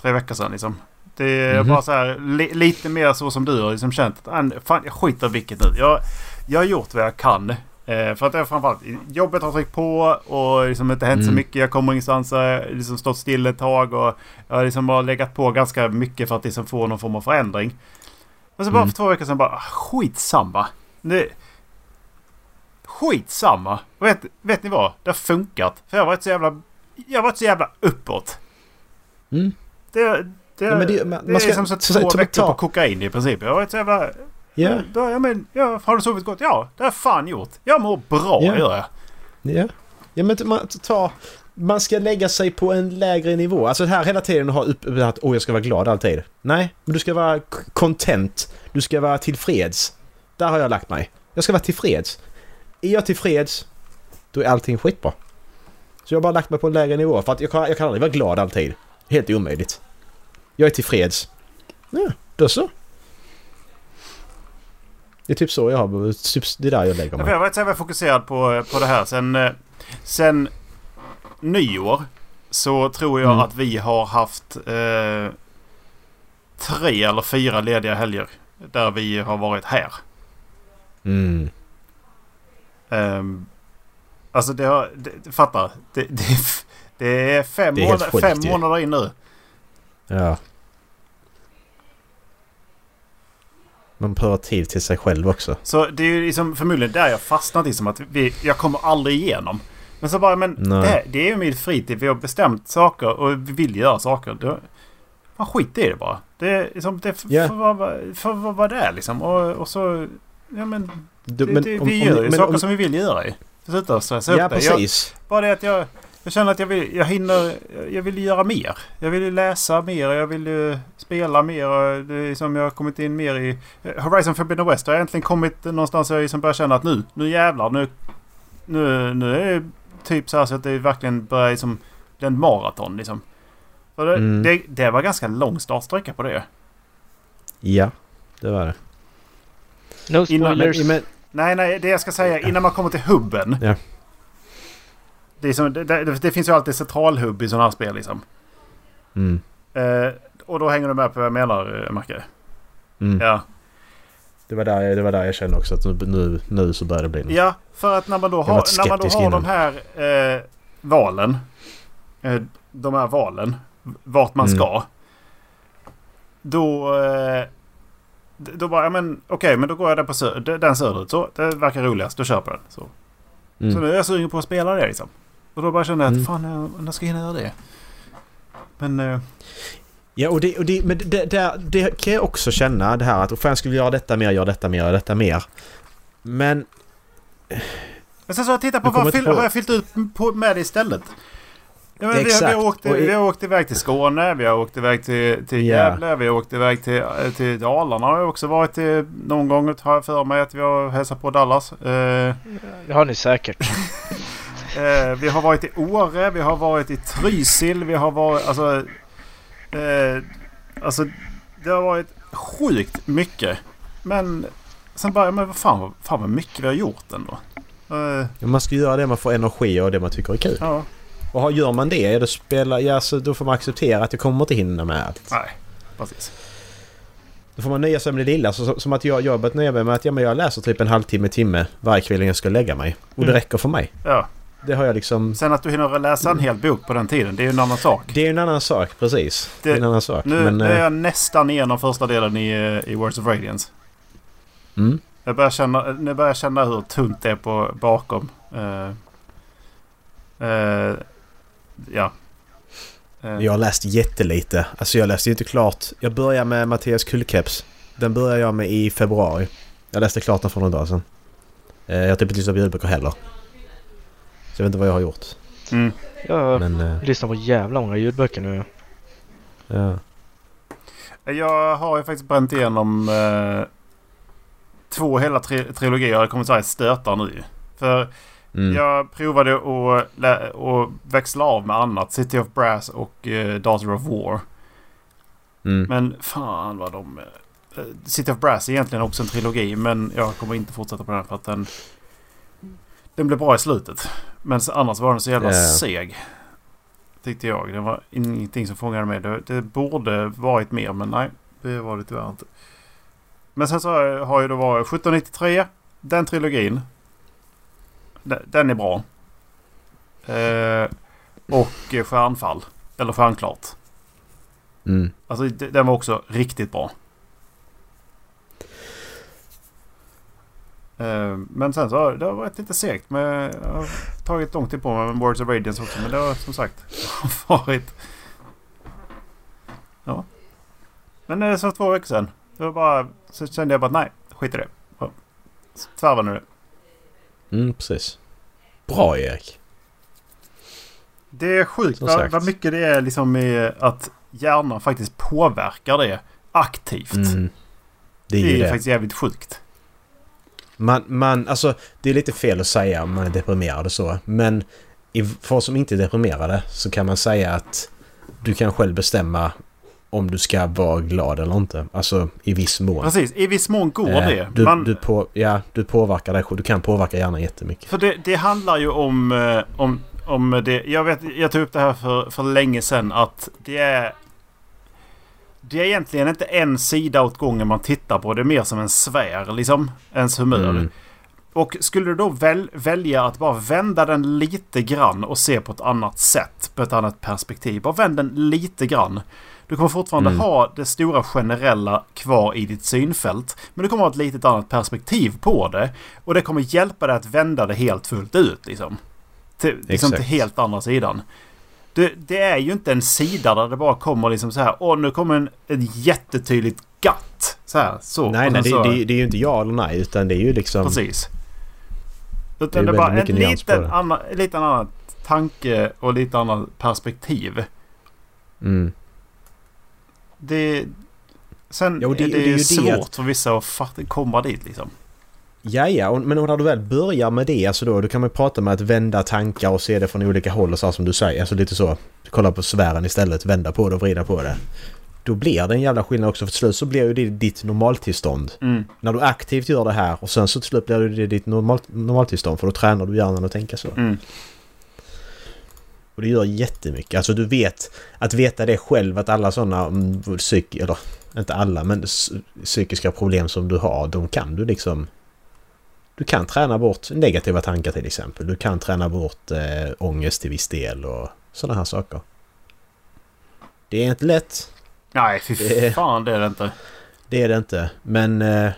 tre veckor sedan liksom. Det är Mhm. bara så här li, lite mer så som du har liksom känt. Att, "Ah, fan, jag skiter vilket nu. Jag, jag har gjort vad jag kan. Eh, för att det är framförallt jobbet har tryckt på och liksom inte hänt så Mm. mycket. Jag kommer ingenstans. Jag har liksom stått still ett tag och jag har liksom bara legat på ganska mycket för att liksom få någon form av förändring. Och så bara Mm. för två veckor sedan bara ah, skitsamma. Det, Skitsamma. Vet, vet ni vad? Det har funkat. För jag har varit så jävla... Jag har varit så jävla uppåt. Mm. Det, det, Ja, men det- det, man- är man ska- som så så- två ta- veckor ta- på kokain i princip. Jag har varit så jävla... Ja. Då, ja, men, ja, har du sovit gott? Ja, det har jag fan gjort. Jag mår bra, Ja. gör jag. Ja. Ja men man, ta, man ska lägga sig på en lägre nivå. Alltså här hela tiden ha upp att åh jag ska vara glad alltid. Nej, men du ska vara content. Du ska vara tillfreds. Där har jag lagt mig. Jag ska vara tillfreds. Är jag tillfreds, då är allting skitbra. Så jag har bara lagt mig på en lägre nivå för att jag kan, jag kan aldrig vara glad alltid. Helt omöjligt. Jag är tillfreds. Ja, då så. Det är typ så jag har... Typ, det är där jag lägger mig. jag har varit fokuserad på, på det här sen, eh, sen nyår. Så tror jag Mm. att vi har haft eh, tre eller fyra lediga helger. Där vi har varit här. Mm. Um, alltså det har... Det, fattar. Det, det, det är fem, Det är månader, sjukt fem månader in nu. Ja. Man behöver tid till sig själv också. Så det är ju liksom förmodligen där jag fastnat i som att vi, jag kommer aldrig igenom. Men så bara, men Nej. det, här- det är ju min fritid. Vi har bestämt saker och vi vill göra saker. Det, man skit i det bara. Det liksom, det vara får vara vad det är liksom. Och, och så, ja men, Du, det, men det, om- vi gör ju saker om- som vi vill göra ju. Sluta stressa Ja, upp det. Jag, precis. bara det att jag, jag känner att jag vill, jag hinner, jag vill göra mer. Jag vill läsa mer, jag vill ju spela mer. och Det är som jag har kommit in mer i Horizon Forbidden West. har jag äntligen kommit någonstans där jag liksom börjar känna att nu, nu jävlar, nu, nu, nu är det typ så här så att det verkligen börjar liksom bli en maraton liksom. Det, Mm. det, det var ganska lång startsträcka på det. Ja, det var det. No Innan- spoilers. Men, Nej, nej, det jag ska säga innan man kommer till hubben. Ja. Det, är som, det, det, det finns ju alltid centralhubb i sådana här spel liksom. mm, Eh, och då hänger du med på vad jag menar, eh, Macke? mm. Ja. Det, var där, det var där jag kände också att nu, nu, nu så börjar det bli något. ja, för att när man då har, när man då har innan. de här eh, valen. Eh, de här valen. Vart man Mm. ska. Då... Eh, då bara, ja men okej, men då går jag där på sö- den söderut. Så, det verkar roligast. Då köper jag den. Så. Så Mm. nu är jag sugen på att spela det liksom. Och då bara kände jag att Mm. fan, jag, när ska jag hinna göra det? Men... Eh, Ja, och det, och det, men det, det, det kan jag också känna det här att fan jag skulle göra detta mer, göra detta mer, göra detta mer. Men... Men sen så har jag tittat på vad fyll, på- har jag fyllt ut på, med det istället. Ja, men vi, har, vi, har åkt, vi har åkt iväg till Skåne, vi har åkt iväg till, till. Gävle, vi har åkt iväg till, till Dalarna. Har jag också varit till någon gång. Har jag för mig att vi har hälsat på Dallas. Eh, Det har ni säkert. eh, vi har varit i Åre, vi har varit i Trysil, vi har varit... Alltså, eh, alltså det har varit sjukt mycket. Men sen bara, men vad fan, vad fan vad mycket vi har gjort ändå. Eh, Man ska göra det man får energi och det man tycker är kul. ja, Och gör man det, då, spelar, ja, så då får man acceptera att det kommer inte hinna med allt. nej, precis. Då får man nöja sig med det lilla. Så, som att jag, jag har börjat nöja mig med att ja, men jag läser typ en halvtimme, timme varje kväll innan jag ska lägga mig. Och det Mm. räcker för mig. Ja. Det har jag liksom... Sen att du hinner läsa en hel bok på den tiden, det är ju en annan sak. Det är en annan sak, precis. Det, är en annan sak. Nu, men, nu är eh, jag nästan igenom första delen i, eh, i Words of Radiance. mm, Jag börjar känna, nu börjar jag känna hur tunt det är på bakom. Eh, eh, ja. Eh, jag har läst jättelite. Alltså jag läste ju inte klart. Jag började med Mattias Kullkeps. Den började jag med i februari. Jag läste klart den för några dagar sedan. Eh, jag har typ inte lyssnat på ljudböcker heller. Så jag vet inte vad jag har gjort. Mm. Jag Men... eh, lyssnar på jävla många ljudböcker nu. ja. Jag har ju faktiskt bränt igenom eh, två hela tri trilogier. Jag så här stötar nu. För Mm. jag provade att, att växla av med annat. City of Brass och eh, Daughter of War. Mm. Men fan vad de... eh, City of Brass är egentligen också en trilogi men jag kommer inte fortsätta på den för att den... Den blev bra i slutet. Men annars var den så jävla Ja. seg. Tyckte jag. Det var ingenting som fångade mig. Det, det borde varit mer men nej. Det var det tyvärr inte. Men sen så har- har ju då varit 1793. Den trilogin. Den, är bra. Eh, och eh, Stjärnfall. Eller Stjärnklart. Mm. Alltså den var också riktigt bra. Eh, Men sen så det har varit lite segt. Men jag har tagit lång tid på mig med Words of Radiance också. Men det har som sagt varit... Ja. Men det är så två veckor sedan. Det var bara... Så kände jag bara nej, skit i det. Svarva nu det. Mm, precis. Bra Erik. Det är sjukt vad, vad mycket det är liksom att hjärnan faktiskt påverkar det aktivt. Mm. Det är Det är det. faktiskt jävligt sjukt. Man, man, alltså det är lite fel att säga om man är deprimerad och så. Men i, för oss som inte är deprimerade så kan man säga att du kan själv bestämma om du ska vara glad eller inte. Alltså i viss mån. Precis, i viss mån går Eh, det. Du, Man, du, på, ja, du påverkar dig själv. Du kan påverka hjärnan jättemycket. För det, det handlar ju om, eh, om, om det. Jag, vet, jag tog upp det här för, för länge sedan att det är... Det är egentligen inte en sida åt gången man tittar på. Det är mer som en sfär liksom. Ens humör. Mm. Och skulle du då väl, välja att bara vända den lite grann och se på ett annat sätt. På ett annat perspektiv. Bara vänd den lite grann. Du kommer fortfarande Mm. ha det stora generella kvar i ditt synfält. Men du kommer ha ett litet annat perspektiv på det. Och det kommer hjälpa dig att vända det helt fullt ut liksom. Till, liksom till helt andra sidan. Det, det är ju inte en sida där det bara kommer liksom så här. Åh, nu kommer en, en jättetydligt gatt. Så här. Så. Nej, nej, sen det, så, det, det är ju inte ja eller nej utan det är ju liksom... Precis. Det Utan det är väldigt bara en liten det. annan, lite annan tanke och lite annat perspektiv. Mm. Det... Sen och det- är det, det är ju det svårt för vissa att fatta, komma dit liksom. Ja, ja, men när du väl börjar med det, alltså då, då kan man prata med att vända tankar och se det från olika håll och så som du säger. Alltså lite så. Kolla på sfären istället, vända på det och vrida på det. Då blir det en jävla skillnad också. För till slut så blir ju det ditt normaltillstånd. Mm. När du aktivt gör det här och sen så till slut blir det ditt normal, normaltillstånd. För då tränar du hjärnan att tänka så. Mm. Och det gör jättemycket. Alltså du vet att veta det själv att alla sådana mm, psyk... Eller inte alla men psykiska problem som du har, de kan du liksom... Du kan träna bort negativa tankar till exempel. Du kan träna bort eh, ångest till viss del och sådana här saker. Det är inte lätt. Nej, fy Det är- fan det är det inte. Det är det inte. Men... Eh,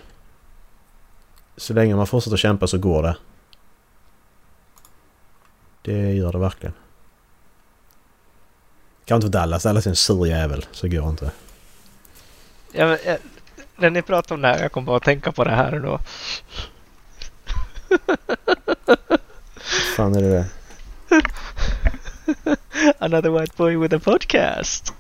så länge man fortsätter kämpa så går det. Det gör det verkligen. Kan inte Dallas. Dallas är en sur jävel. Så går inte. Ja, men, eh, när ni pratar om det här, jag kommer bara att tänka på det här då. fan är det det? Another white boy with a podcast.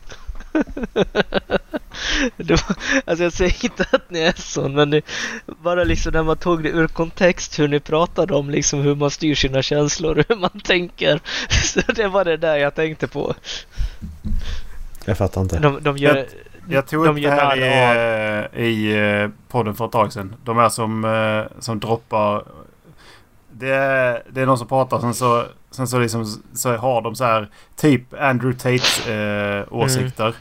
det var, alltså jag säger inte att ni är sån, men det, bara liksom när man tog det ur kontext hur ni pratade om liksom hur man styr sina känslor och hur man tänker. Så det var det där jag tänkte på. Jag fattar inte. De, de gör... Jag tog de upp det här narr i, i eh, podden för ett tag sedan. De är som, eh, som droppar... Det är, det är någon som pratar sen så, sen så, liksom, så har de så här typ Andrew Tate eh, åsikter.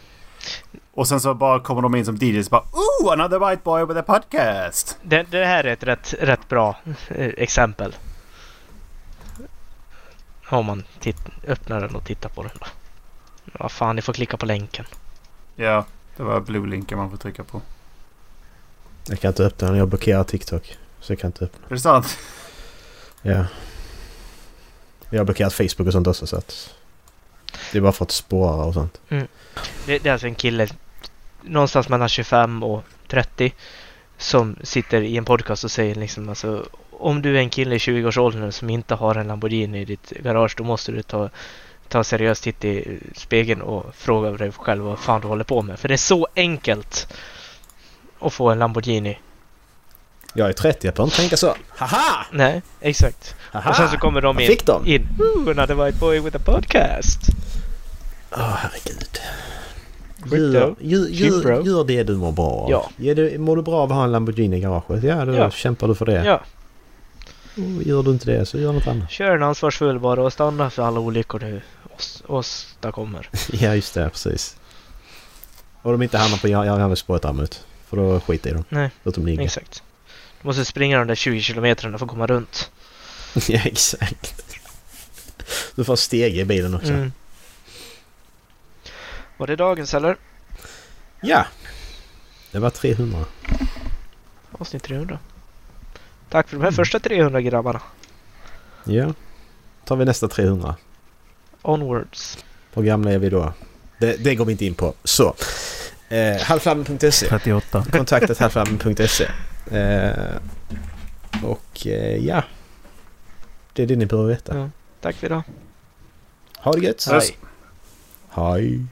Och sen så bara kommer de in som DJs bara Oh! Another white boy with a podcast! Det, det här är ett rätt, rätt bra eh, exempel. Om man titt, öppnar den och tittar på den då. Vad fan, ni får klicka på länken. Ja, det var blue-linken man får trycka på. Jag kan inte öppna den. Jag blockerar TikTok. Så jag kan inte öppna. Är det sant? Ja. Jag har blockerat Facebook och sånt också så att... Det är bara för att spåra och sånt. Mm. Det, det är alltså en kille någonstans mellan 25 och 30 som sitter i en podcast och säger liksom alltså om du är en kille i 20-årsåldern som inte har en Lamborghini i ditt garage då måste du ta ta seriöst titt i spegeln och fråga dig själv vad fan du håller på med. För det är så enkelt att få en Lamborghini. Jag är 30, jag behöver inte tänka så. Haha! Nej, exakt. Haha! Och sen så kommer de Jag in. fick dem! in. Ooh, another white boy with a podcast. Åh herregud. Skitbra. Gör, gör, gör, gör det du mår bra av. Ja. Ger du, mår du bra av att ha en Lamborghini i garaget? Ja, då Ja. kämpar du för det. Ja, Och gör du inte det så gör något annat. kör en ansvarsfull bara och stanna för alla olyckor du ås- åstadkommer. Ja, just det. Precis. Och de inte hamnar på järnvägsspåret däremot. För då skiter i dem. Nej, Låt dem ligga. exakt. Du måste springa de där 20 kilometrarna för att komma runt. ja, exakt. Du får steg i bilen också. Mm. Var det dagens eller? Ja. Det var 300. Avsnitt 300. Tack för de här Mm. första 300 grabbarna. Ja. tar vi nästa 300. Onwards. Hur gamla är vi då? Det, det går vi inte in på. Så. Eh, halvflammen.se 38. Kontaktet halvflammen.se eh, Och eh, ja. Det är det ni behöver veta. Ja. Tack för idag. Ha det gött! Hej. Hej!